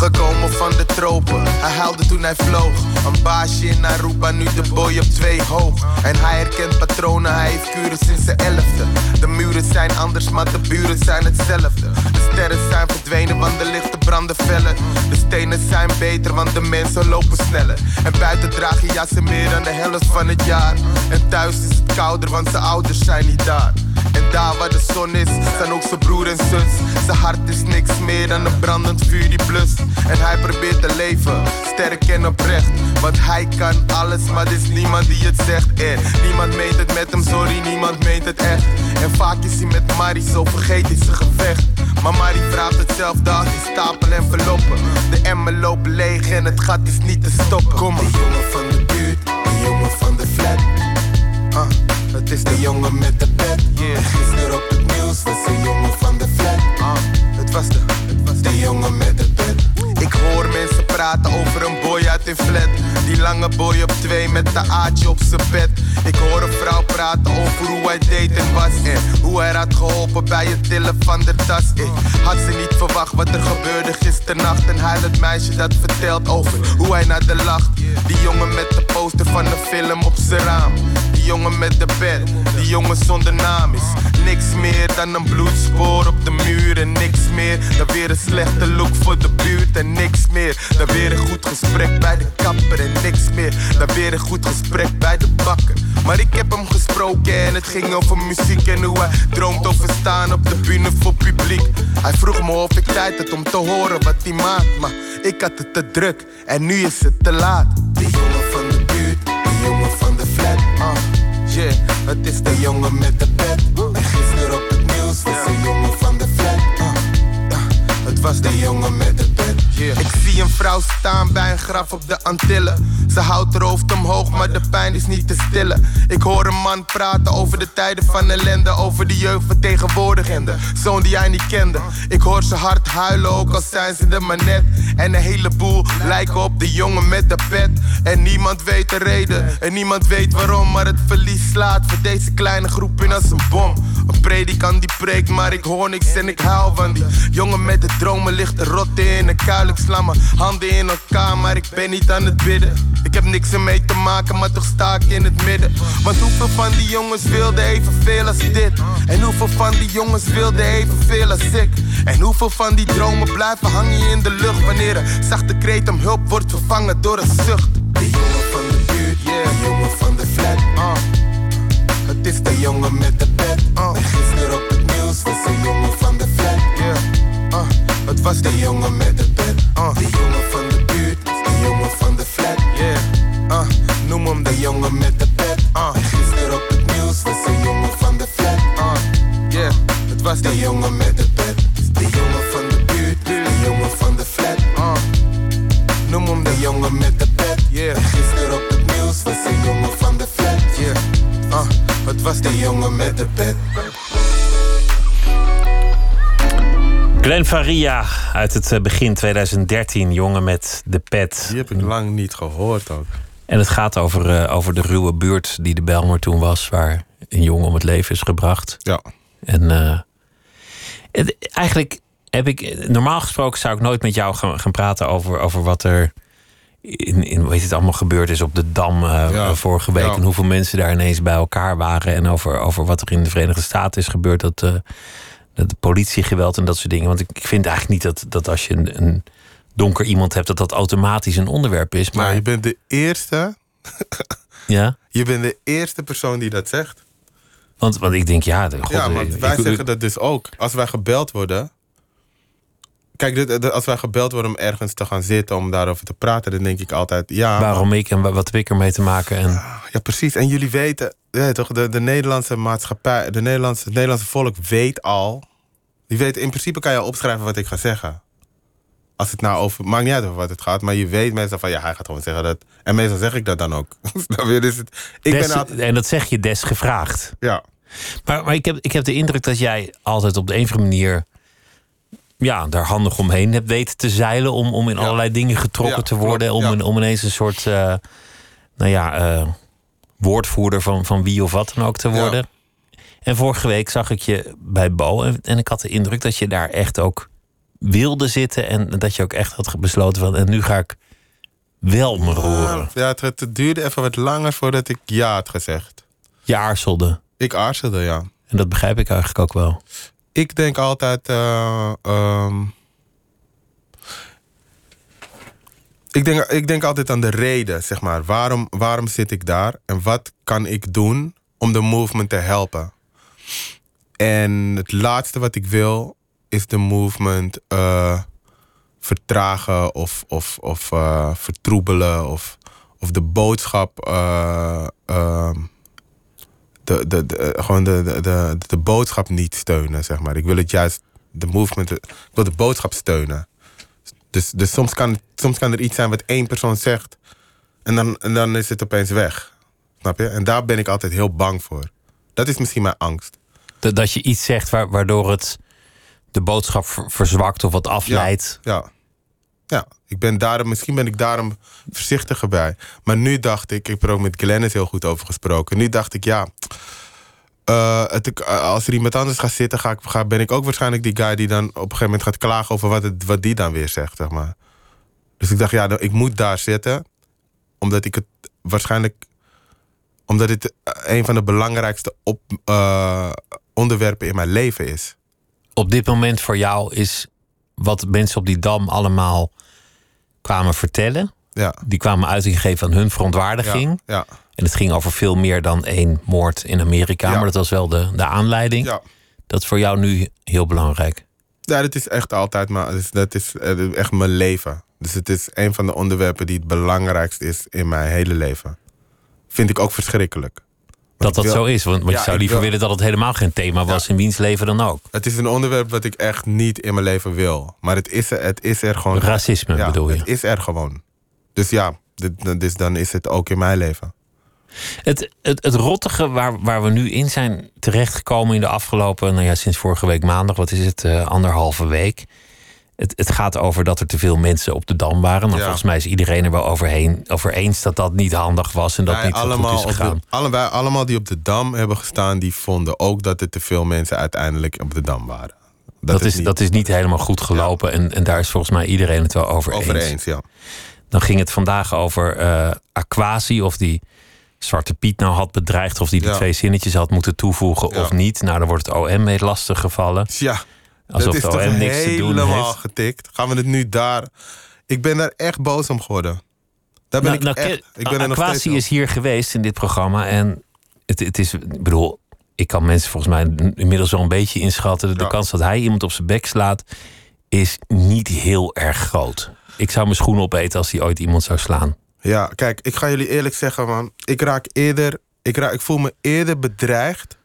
Gekomen van de tropen, Hij huilde toen hij vloog. Een baasje in Aruba, nu de boy op twee hoog. En hij herkent patronen, hij heeft kuren sinds de elfde. De muren zijn anders, maar de buren zijn hetzelfde. De sterren zijn verdwenen, want de lichten branden feller. De stenen zijn beter, want de mensen lopen sneller. En buiten draag je jassen meer dan de helft van het jaar. En thuis is het kouder, want zijn ouders zijn niet daar. En daar waar de zon is, zijn ook zijn broer en zus. Zijn hart is niks meer dan een brandend vuur die blust. En hij probeert te leven, sterk en oprecht. Want hij kan alles, maar er is niemand die het zegt. En niemand meent het met hem, sorry, niemand meent het echt. En vaak is hij met Marie, zo vergeet hij zijn gevecht. Maar Marie vraagt hetzelfde als die stapel en verlopen. De emmer loopt leeg en het gat is niet te stoppen. Kom maar. De jongen van de buurt, de jongen van de flat. Ah, het is de jongen met de pet. Yeah. Gisteren op het nieuws was de jongen van de flat. Ah, het was de, het was de jongen met de pet. Ik hoor mensen praten over een boy uit een flat. Die lange boy op twee met de aatje op zijn bed. Ik hoor een vrouw praten over hoe hij deed en was. En hoe hij had geholpen bij het tillen van de tas. Ik had ze niet verwacht wat er gebeurde gisternacht. En hij het meisje dat vertelt over hoe hij naar de lacht. Die jongen met de poster van een film op zijn raam. Die jongen met de bed, die jongen zonder naam is niks meer dan een bloedspoor op de muur en niks meer dan weer een slechte look voor de buurt en niks meer dan weer een goed gesprek bij de kapper en niks meer dan weer een goed gesprek bij de bakker. Maar ik heb hem gesproken en het ging over muziek en hoe hij droomt over staan op de bühne voor publiek. Hij vroeg me of ik tijd had om te horen wat hij maakt, maar ik had het te druk en nu is het te laat. De jongen van de buurt, de jongen van de yeah, het is de jongen met de pet. En gisteren op het nieuws was de jongen van de flat. Uh, uh, het was de jongen met de pet. Ik zie een vrouw staan bij een graf op de Antillen. Ze houdt haar hoofd omhoog, maar de pijn is niet te stillen. Ik hoor een man praten over de tijden van ellende. Over de jeugd van tegenwoordig en de zoon die hij niet kende. Ik hoor ze hard huilen, ook al zijn ze er maar. En een heleboel lijken op de jongen met de pet. En niemand weet de reden, en niemand weet waarom. Maar het verlies slaat voor deze kleine groep in als een bom. Een predikant die preekt, maar ik hoor niks en ik huil van die jongen met de dromen. Ligt te rotten in een kuil. Ik handen in elkaar, maar ik ben niet aan het bidden. Ik heb niks ermee te maken, maar toch sta ik in het midden. Want hoeveel van die jongens wilden evenveel als dit? En hoeveel van die jongens wilden evenveel als ik? En hoeveel van die dromen blijven hangen in de lucht wanneer een zachte kreet om hulp wordt vervangen door een zucht? De jongen van de buurt, yeah, de jongen van de flat. Uh. Het is de jongen met de pet. Uh. En gisteren op het nieuws was de jongen Het was de jongen met de pet. Uh. De jongen van de buurt, de jongen van de flat. Yeah. Uh. Noem hem de jongen met de pet. Uh. En gisteren op het nieuws was de jongen van de flat. Uh. Yeah. Het was de jongen met de pet. De jongen van de buurt, de jongen van de flat. Uh. Noem hem de jongen met de pet. Yeah. En gisteren op het nieuws was de jongen van de flat. Yeah. Uh. Het was de jongen met de pet. Glenn Faria uit het eh, begin 2013, jongen met de pet. Die heb ik lang niet gehoord ook. En het gaat over, eh, over de ruwe buurt die de Belmer toen was, waar een jongen om het leven is gebracht. Ja. En eh, het- eigenlijk heb ik, normaal gesproken zou ik nooit met jou gaan, gaan praten over, over wat er in, in weet het allemaal gebeurd is op de Dam Ja. vorige week. Ja. En hoeveel mensen daar ineens bij elkaar waren. En over, over wat er in de Verenigde Staten is gebeurd. Dat, dat de politiegeweld en dat soort dingen. Want ik, ik vind eigenlijk niet dat, dat als je een, een donker iemand hebt, dat dat automatisch een onderwerp is. Maar Maar je bent de eerste, ja, je bent de eerste persoon die dat zegt. want, want ik denk, ja, de, god, ja, ik- maar ik- wij ik- zeggen dat dus ook. Als wij gebeld worden. Kijk, dit- dit- als wij gebeld worden om ergens te gaan zitten om daarover te praten, dan denk ik altijd, ja. waarom ik en wa- wat heb ik ermee te maken. En, Ja, precies. En jullie weten, ja, toch, de, de Nederlandse maatschappij, de Nederlandse, het Nederlandse volk weet al. Die weet, in principe kan je opschrijven wat ik ga zeggen. Als het nou over, maakt niet uit over wat het gaat, maar je weet meestal van ja, hij gaat gewoon zeggen dat. En meestal zeg ik dat dan ook. Dus het, ik des- ben altijd, en dat zeg je des gevraagd. ja. Maar, maar ik, heb, ik heb de indruk dat jij altijd op de een of andere manier. Ja, daar handig omheen hebt weten te zeilen. Om, om in Ja. allerlei dingen getrokken Ja, te worden. klopt, om, een- om ineens een soort. eh, nou ja, eh, woordvoerder van, van wie of wat dan ook te worden. En vorige week zag ik je bij Bo. En, en ik had de indruk dat je daar echt ook wilde zitten. En dat je ook echt had besloten van. En nu ga ik wel me roeren. Ja, het, het duurde even wat langer voordat ik ja had gezegd. Je aarzelde. Ik aarzelde, ja. En dat begrijp ik eigenlijk ook wel. Ik denk altijd. eh, ehm, ik, denk, ik denk altijd aan de reden, zeg maar. Waarom, waarom zit ik daar? En wat kan ik doen om de movement te helpen? En het laatste wat ik wil is de movement eh, vertragen of, of, of eh, vertroebelen of, of de boodschap. eh, ehm, de, de, de, eh, gewoon de, de, de, de boodschap niet steunen, zeg maar. Ik wil het juist, de movement, ik wil de boodschap steunen. Dus, dus soms, kan, soms kan er iets zijn wat één persoon zegt en dan, en dan is het opeens weg. Snap je? En daar ben ik altijd heel bang voor. Dat is misschien mijn angst. Dat, dat je iets zegt wa- waardoor het de boodschap ver- verzwakt of wat afleidt. Ja. Ja, ik ben daarom, misschien ben ik daarom voorzichtiger bij. Maar nu dacht ik, ik heb er ook met Glennis heel goed over gesproken. Nu dacht ik, ja, eh, het, eh, als er iemand anders gaat zitten, ga ik, ga, ben ik ook waarschijnlijk die guy die dan op een gegeven moment gaat klagen over wat, het, wat die dan weer zegt, zeg maar. Dus ik dacht, ja, ik moet daar zitten, omdat ik het waarschijnlijk, omdat dit eh, een van de belangrijkste op, onderwerpen in mijn leven is. Op dit moment voor jou is wat mensen op die dam allemaal kwamen vertellen. Ja. Die kwamen uitgegeven van hun verontwaardiging. Ja, ja. En het ging over veel meer dan één moord in Amerika. Maar dat was wel de, de aanleiding. ja. Dat is voor jou nu heel belangrijk. Ja, dat is echt altijd, maar dus dat is echt mijn leven. Dus het is een van de onderwerpen die het belangrijkst is in mijn hele leven. Vind ik ook verschrikkelijk. Dat dat wil- zo is. Want, want Ja, je zou liever wil- willen dat het helemaal geen thema was in wiens leven dan ook. Het is een onderwerp wat ik echt niet in mijn leven wil. Maar het is er, het is er gewoon. Racisme ja, bedoel je? Het is er gewoon. Dus ja, dit, dus dan is het ook in mijn leven. Het, het, het rottige waar, waar we nu in zijn terechtgekomen in de afgelopen, nou ja, sinds vorige week maandag, wat is het, eh, anderhalve week. Het, het gaat over dat er te veel mensen op de dam waren. Nou, Ja. volgens mij is iedereen er wel overheen, over eens dat dat niet handig was en dat Wij niet zo goed allemaal, is de, gegaan. alle, wij allemaal die op de dam hebben gestaan, die vonden ook dat er te veel mensen uiteindelijk op de dam waren. Dat, is, dat is niet helemaal goed gelopen en, en daar is volgens mij iedereen het wel over, over eens. eens, ja. Dan ging het vandaag over eh Aquasi, of die Zwarte Piet nou had bedreigd, of die de Ja. twee zinnetjes had moeten toevoegen Ja. of niet. Nou, dan wordt het OM mee lastig gevallen. Ja, Alsof dat is toch niks te doen helemaal heeft. getikt. Gaan we het nu daar... Ik ben daar echt boos om geworden. Daar ben Nou, ik nou, echt... Ik ben er nog steeds is hier geweest in dit programma. En het, het is, ik bedoel, ik kan mensen volgens mij inmiddels wel een beetje inschatten. De Ja. kans dat hij iemand op zijn bek slaat, is niet heel erg groot. Ik zou mijn schoenen opeten als hij ooit iemand zou slaan. Ja, kijk, ik ga jullie eerlijk zeggen, man. Ik raak eerder... Ik, raak, ik voel me eerder bedreigd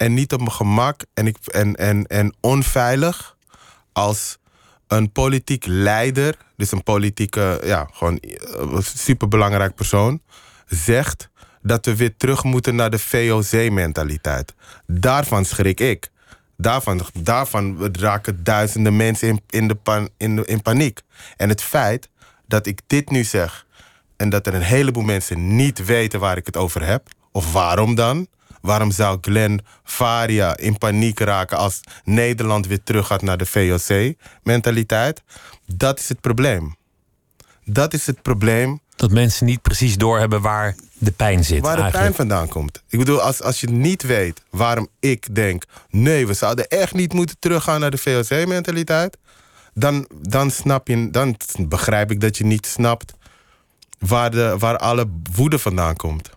en niet op mijn gemak en, ik, en, en, en onveilig als een politiek leider, dus een politieke, ja, gewoon eh, superbelangrijk persoon, zegt dat we weer terug moeten naar de VOC-mentaliteit. Daarvan schrik ik. Daarvan, daarvan raken duizenden mensen in, in, de in paniek. En het feit dat ik dit nu zeg en dat er een heleboel mensen niet weten waar ik het over heb, of waarom dan? Waarom zou Glenn Faria in paniek raken als Nederland weer terug gaat naar de VOC-mentaliteit? Dat is het probleem. Dat is het probleem Dat mensen niet precies doorhebben waar de pijn zit. waar de pijn vandaan komt. Ik bedoel, als, als je niet weet waarom ik denk... nee, we zouden echt niet moeten teruggaan naar de VOC-mentaliteit... Dan, dan, snap je, dan begrijp ik dat je niet snapt waar, de, waar alle woede vandaan komt.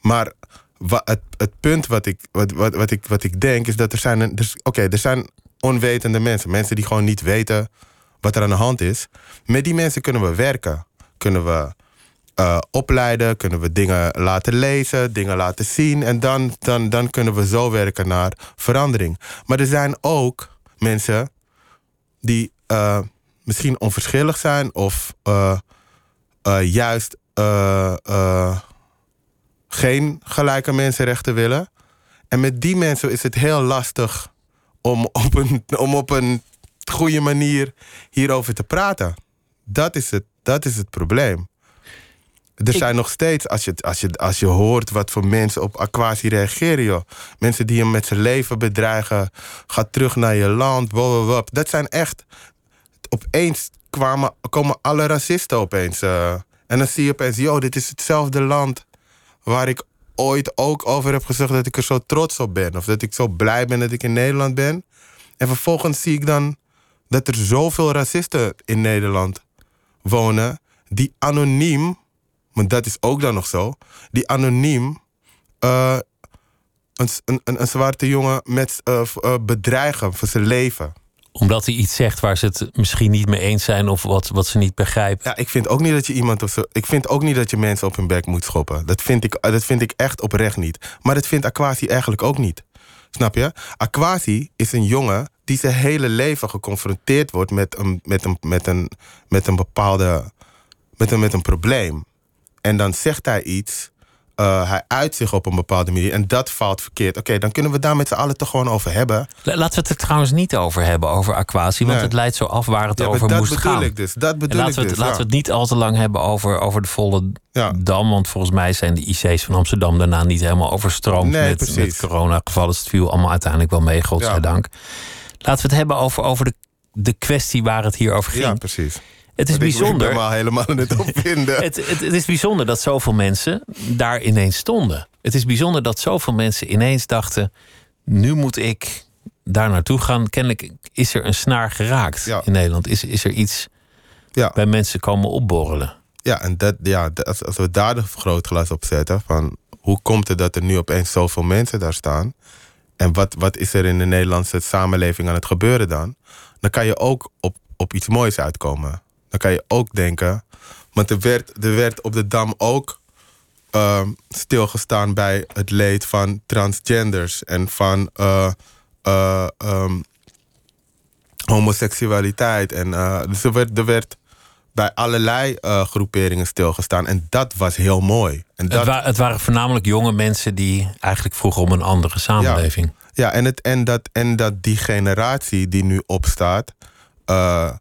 Maar wa- het, punt wat ik, wat, wat, wat, ik, wat ik denk is dat er zijn... dus, Oké, er zijn onwetende mensen. Mensen die gewoon niet weten wat er aan de hand is. Met die mensen kunnen we werken. Kunnen we eh, opleiden, kunnen we dingen laten lezen, dingen laten zien. En dan, dan, dan kunnen we zo werken naar verandering. Maar er zijn ook mensen die eh, misschien onverschillig zijn of eh, juist geen gelijke mensenrechten willen. En met die mensen is het heel lastig om op een, om op een goede manier hierover te praten. Dat is het, dat is het probleem. Er zijn nog steeds, als je, als, je, als je hoort wat voor mensen op Aquasi reageren, joh. Mensen die hem met zijn leven bedreigen. Ga terug naar je land. Dat zijn echt. Opeens kwamen, komen alle racisten opeens. eh, en dan zie je opeens, yo, dit is hetzelfde land waar ik ooit ook over heb gezegd dat ik er zo trots op ben. Of dat ik zo blij ben dat ik in Nederland ben. En vervolgens zie ik dan dat er zoveel racisten in Nederland wonen die anoniem, want dat is ook dan nog zo, die anoniem eh, een, een, zwarte jongen met, eh, eh, bedreigen voor zijn leven. Omdat hij iets zegt waar ze het misschien niet mee eens zijn of wat, wat ze niet begrijpen. Ja, ik vind ook niet dat je iemand op zo, Ik vind ook niet dat je mensen op hun bek moet schoppen. Dat vind ik, dat vind ik echt oprecht niet. Maar dat vindt Aquasi eigenlijk ook niet. Snap je? Aquasi is een jongen die zijn hele leven geconfronteerd wordt met een, met een, met een, met een bepaalde. Met een, met een probleem. En dan zegt hij iets. Eh, hij uit zich op een bepaalde manier. En dat valt verkeerd. Oké, dan kunnen we daar met z'n allen toch gewoon over hebben. La- Laten we het er trouwens niet over hebben, over Aquasi. Want Nee. het leidt zo af waar het Ja, over dat moest bedoel gaan. ik dus. Dat En bedoel laten ik we, het, dus. laten ja. we het niet al te lang hebben over, over de volle Ja. dam. Want volgens mij zijn de IC's van Amsterdam daarna niet helemaal overstroomd Nee, met, met coronagevallen. Dus het viel allemaal uiteindelijk wel mee, godzijdank. Laten we het hebben over, over de, de kwestie waar het hier over ging. Ja, precies. Het is Ik bijzonder. helemaal het opvinden. Het, het, het is bijzonder dat zoveel mensen daar ineens stonden. Het is bijzonder dat zoveel mensen ineens dachten: nu moet ik daar naartoe gaan. Kennelijk is er een snaar geraakt Ja. in Nederland. Is, is er iets ja. bij mensen komen opborrelen? Ja, en dat, ja, als, als we daar de vergrootglas op zetten, van hoe komt het dat er nu opeens zoveel mensen daar staan? En wat, wat is er in de Nederlandse samenleving aan het gebeuren dan? Dan kan je ook op, op iets moois uitkomen. Dan kan je ook denken, want er werd, er werd op de Dam ook ehm, stilgestaan bij het leed van transgenders en van eh, eh, ehm, homoseksualiteit. En, eh, dus er werd, er werd bij allerlei groeperingen stilgestaan. En dat was heel mooi. En dat, Het, wa- het waren voornamelijk jonge mensen die eigenlijk vroegen om een andere samenleving. ja, en, het, en, dat, en dat die generatie die nu opstaat,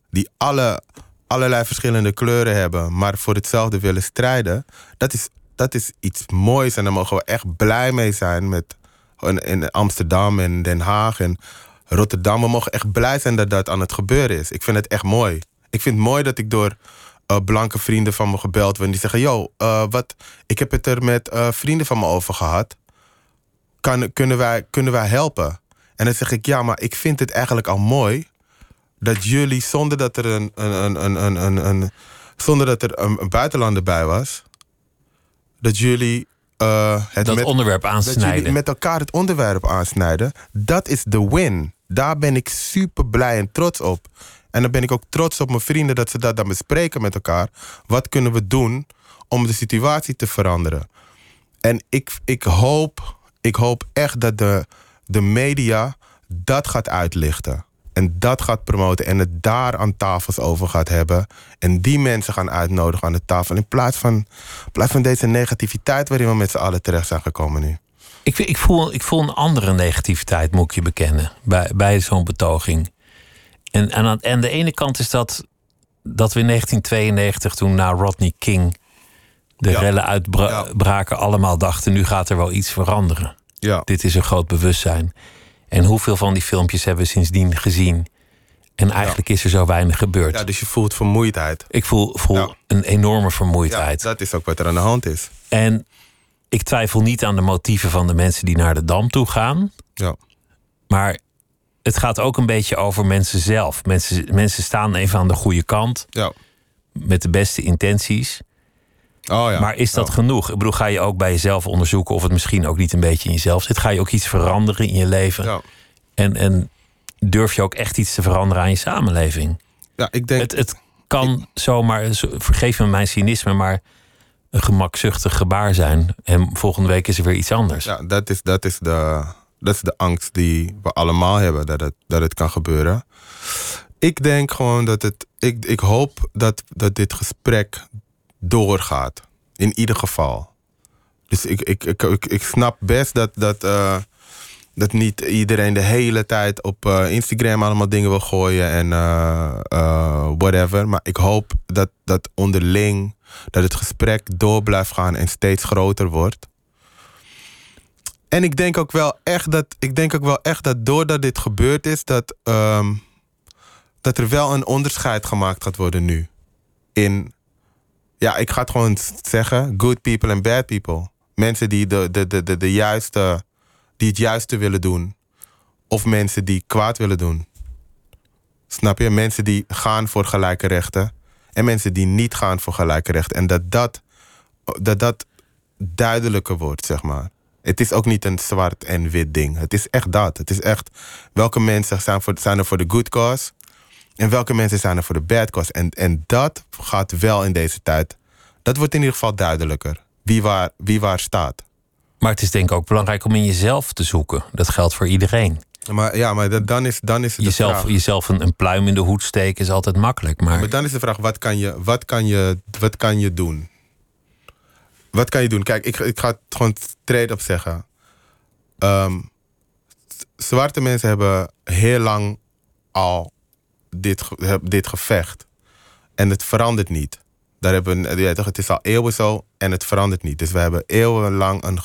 die alle, allerlei verschillende kleuren hebben, maar voor hetzelfde willen strijden, dat is, dat is iets moois. En daar mogen we echt blij mee zijn met in, Amsterdam en Den Haag en Rotterdam. We mogen echt blij zijn dat dat aan het gebeuren is. Ik vind het echt mooi. Ik vind het mooi dat ik door eh, blanke vrienden van me gebeld word. Die zeggen: Yo, eh, wat, ik heb het er met eh, vrienden van me over gehad kan, kunnen, wij, kunnen wij helpen? En dan zeg ik, ja, maar ik vind het eigenlijk al mooi dat jullie, zonder dat er een, een, een, een, een, een, zonder dat er een, een buitenlander bij was, dat jullie eh, het Dat met, onderwerp dat aansnijden. jullie met elkaar het onderwerp aansnijden. Dat is de win. Daar ben ik super blij en trots op. En dan ben ik ook trots op mijn vrienden dat ze dat dan bespreken met elkaar. Wat kunnen we doen om de situatie te veranderen? En ik, ik, hoop, ik hoop echt dat de, de media dat gaat uitlichten. En dat gaat promoten. En het daar aan tafels over gaat hebben. En die mensen gaan uitnodigen aan de tafel. In plaats van, in plaats van deze negativiteit waarin we met z'n allen terecht zijn gekomen nu. Ik, ik, voel, ik voel een andere negativiteit, moet ik je bekennen, bij, bij zo'n betoging. En, en aan, aan de ene kant is dat dat we in 1992, toen na Rodney King de Ja. rellen uitbraken, allemaal dachten: nu gaat er wel iets veranderen. Ja. Dit is een groot bewustzijn. En hoeveel van die filmpjes hebben we sindsdien gezien? En eigenlijk is er zo weinig gebeurd. Ja, dus je voelt vermoeidheid. Ik voel, voel Ja. een enorme Ja, vermoeidheid. dat is ook wat er aan de hand is. En ik twijfel niet aan de motieven van de mensen die naar de dam toe gaan. Ja. Maar het gaat ook een beetje over mensen zelf. Mensen, mensen staan even aan de goede kant. Ja. Met de beste intenties. Oh ja. Maar is dat genoeg? Ik bedoel, ga je ook bij jezelf onderzoeken of het misschien ook niet een beetje in jezelf zit? Ga je ook iets veranderen in je leven? Ja. En, en durf je ook echt iets te veranderen aan je samenleving? Ja, ik denk. Het, het kan zomaar, zo- vergeef me mijn cynisme, maar een gemakzuchtig gebaar zijn. En volgende week is er weer iets anders. Ja, dat is, dat, is de, dat is de angst die we allemaal hebben, dat het, dat het kan gebeuren. Ik denk gewoon dat het. Ik, ik hoop dat, dat dit gesprek doorgaat. In ieder geval. Dus ik, ik, ik, ik, ik snap best dat, dat, eh, dat niet iedereen de hele tijd op eh, Instagram allemaal dingen wil gooien en eh, whatever. Maar ik hoop dat, dat onderling dat het gesprek door blijft gaan en steeds groter wordt. En ik denk ook wel echt dat, ik denk ook wel echt dat doordat dit gebeurd is, dat, ehm, dat er wel een onderscheid gemaakt gaat worden nu. In, ja, ik ga het gewoon zeggen, good people en bad people. Mensen die, de, de, de, de, de juiste, die het juiste willen doen. Of mensen die kwaad willen doen. Snap je? Mensen die gaan voor gelijke rechten. En mensen die niet gaan voor gelijke rechten. En dat dat, dat, dat duidelijker wordt, zeg maar. Het is ook niet een zwart en wit ding. Het is echt dat. Het is echt welke mensen zijn, voor, zijn er voor de good cause. En welke mensen zijn er voor de bad cause. En, en dat gaat wel in deze tijd. Dat wordt in ieder geval duidelijker. Wie waar, wie waar staat. Maar het is denk ik ook belangrijk om in jezelf te zoeken. Dat geldt voor iedereen. Maar ja, maar dan is, dan is het de jezelf, vraag. jezelf een, een pluim in de hoed steken is altijd makkelijk. Maar, Maar dan is de vraag, wat kan je, wat kan je, wat kan je doen? Wat kan je doen? Kijk, ik, ik ga het gewoon straight op zeggen. Ehm, zwarte mensen hebben heel lang al dit, dit gevecht. En het verandert niet. Daar hebben, we- toch, het is al eeuwen zo en het verandert niet. Dus we hebben eeuwenlang een,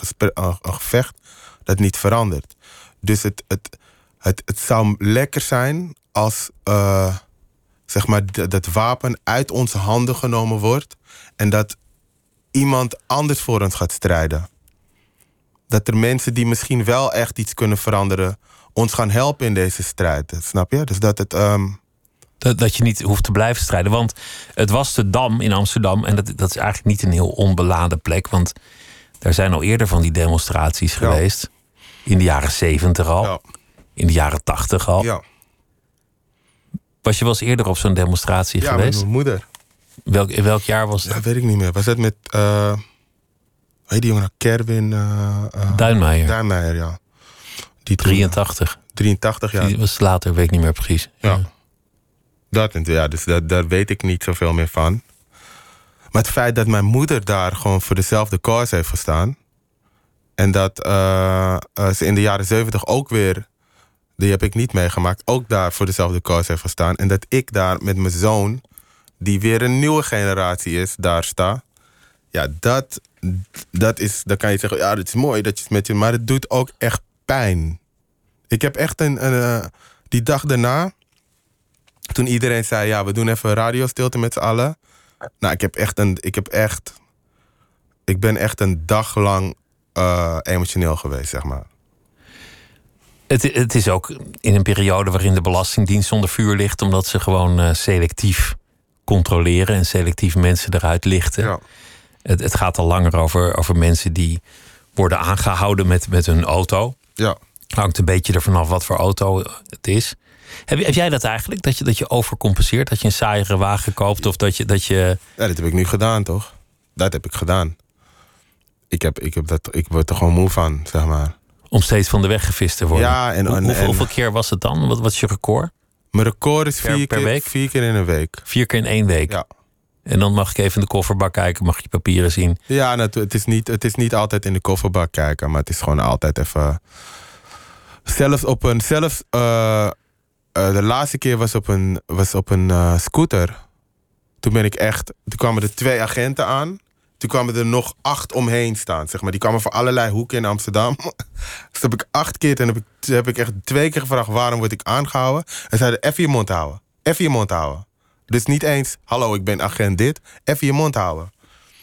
gevecht dat niet verandert. Dus het, het, het, het zou lekker zijn als eh, zeg maar, dat wapen uit onze handen genomen wordt en dat iemand anders voor ons gaat strijden. Dat er mensen die misschien wel echt iets kunnen veranderen, ons gaan helpen in deze strijd. Snap je? Dus dat het. ehm, dat, dat je niet hoeft te blijven strijden. Want het was de Dam in Amsterdam. En dat, dat is eigenlijk niet een heel onbeladen plek. Want daar zijn al eerder van die demonstraties geweest. In de jaren zeventig al. ja, In de jaren tachtig al. ja. Was je wel eens eerder op zo'n demonstratie ja, met geweest? mijn moeder. Welk, in welk jaar was dat? Dat weet ik niet meer. Was dat met. eh hoe heet die jongen? nou? Kerwin. eh eh, Duinmeijer. Duinmeijer, ja. Die toen- 83. 83 jaar. Die was later, weet ik niet meer precies. Ja. Dat, ja, dus dat, daar weet ik niet zoveel meer van. Maar het feit dat mijn moeder daar gewoon voor dezelfde cause heeft gestaan. En dat eh, eh, ze in de jaren zeventig ook weer, die heb ik niet meegemaakt, ook daar voor dezelfde cause heeft gestaan. En dat ik daar met mijn zoon, die weer een nieuwe generatie is, daar sta. Ja, dat, dat is, dan kan je zeggen, ja, dat is mooi dat je het met je, maar het doet ook echt pijn. Ik heb echt een, een eh, die dag daarna, toen iedereen zei, ja, we doen even radiostilte met z'n allen. Nou, ik heb echt een, ik heb echt, ik ben echt een dag lang eh, emotioneel geweest, zeg maar. Het, het is ook in een periode waarin de Belastingdienst onder vuur ligt, omdat ze gewoon eh, selectief controleren en selectief mensen eruit lichten. Ja. Het, het gaat al langer over, over mensen die worden aangehouden met, met hun auto. Ja. Hangt een beetje ervan af wat voor auto het is. Heb, heb jij dat eigenlijk? Dat je, dat je overcompenseert? Dat je een saaiere wagen koopt? Of dat je, dat je. ja, dat heb ik nu gedaan, toch? Dat heb ik gedaan. Ik, heb, ik, heb dat, ik word er gewoon moe van, zeg maar. om steeds van de weg gevist te worden? Ja, en- Hoe- en- hoeveel, en- hoeveel keer was het dan? Wat, wat is je record? Mijn record is Per- vier, per keer, week? vier keer in een week. Vier keer in één week. Ja. En dan mag ik even in de kofferbak kijken, mag je papieren zien. Ja, nou, het, het is niet, het is niet altijd in de kofferbak kijken, maar het is gewoon altijd even. Zelfs op een. Zelfs, eh, eh, de laatste keer was op een, was op een eh, scooter. Toen ben ik echt. Toen kwamen er twee agenten aan. Toen kwamen er nog acht omheen staan. Zeg maar. Die kwamen van allerlei hoeken in Amsterdam. dus heb ik acht keer. En heb ik, heb ik echt twee keer gevraagd waarom word ik aangehouden. En zeiden even je mond houden. Even je mond houden. Dus niet eens, hallo, ik ben agent dit. Even je mond houden.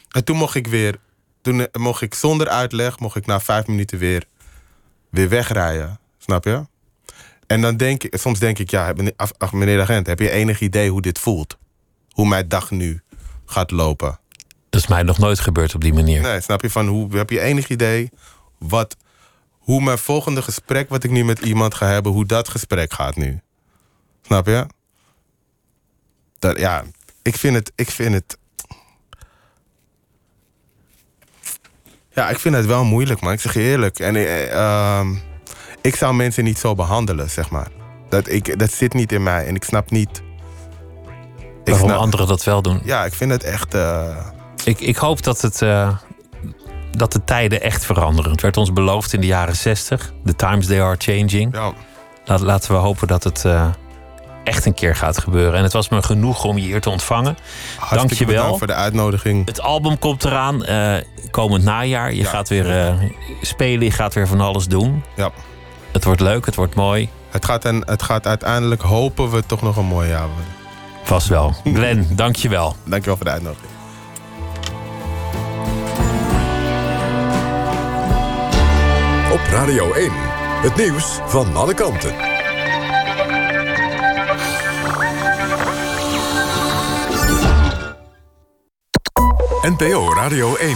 En toen mocht ik weer, toen eh, mocht ik zonder uitleg, mocht ik na vijf minuten weer, weer wegrijden. Snap je? En dan denk ik, soms denk ik, ja, meneer, af- ach, meneer de agent, heb je enig idee hoe dit voelt? Hoe mijn dag nu gaat lopen? Dat is mij nog nooit gebeurd op die manier. Nee, snap je? Van hoe heb je enig idee wat, hoe mijn volgende gesprek, wat ik nu met iemand ga hebben, hoe dat gesprek gaat nu? Snap je? Dat, ja, ik vind het, ik vind het. Ja, ik vind het wel moeilijk, man. Ik zeg je eerlijk. En ehm, ik zou mensen niet zo behandelen, zeg maar. Dat, ik, dat zit niet in mij en ik snap niet. Ik Waarom snap- anderen dat wel doen. Ja, ik vind het echt. eh, Ik, ik hoop dat, het, eh, dat de tijden echt veranderen. Het werd ons beloofd in de jaren 60. The times they are changing. ja, Laat, laten we hopen dat het eh, echt een keer gaat gebeuren. En het was me genoeg om je hier te ontvangen. Dankjewel. bedankt voor de uitnodiging. Het album komt eraan. komend najaar. Je Ja. gaat weer spelen. Je gaat weer van alles doen. Ja. Het wordt leuk. Het wordt mooi. Het gaat, en, het gaat uiteindelijk, hopen we, toch nog een mooi jaar worden. Vast wel. Glenn, dankjewel. Dankjewel voor de uitnodiging. Op Radio 1. Het nieuws van alle kanten. NPO Radio 1.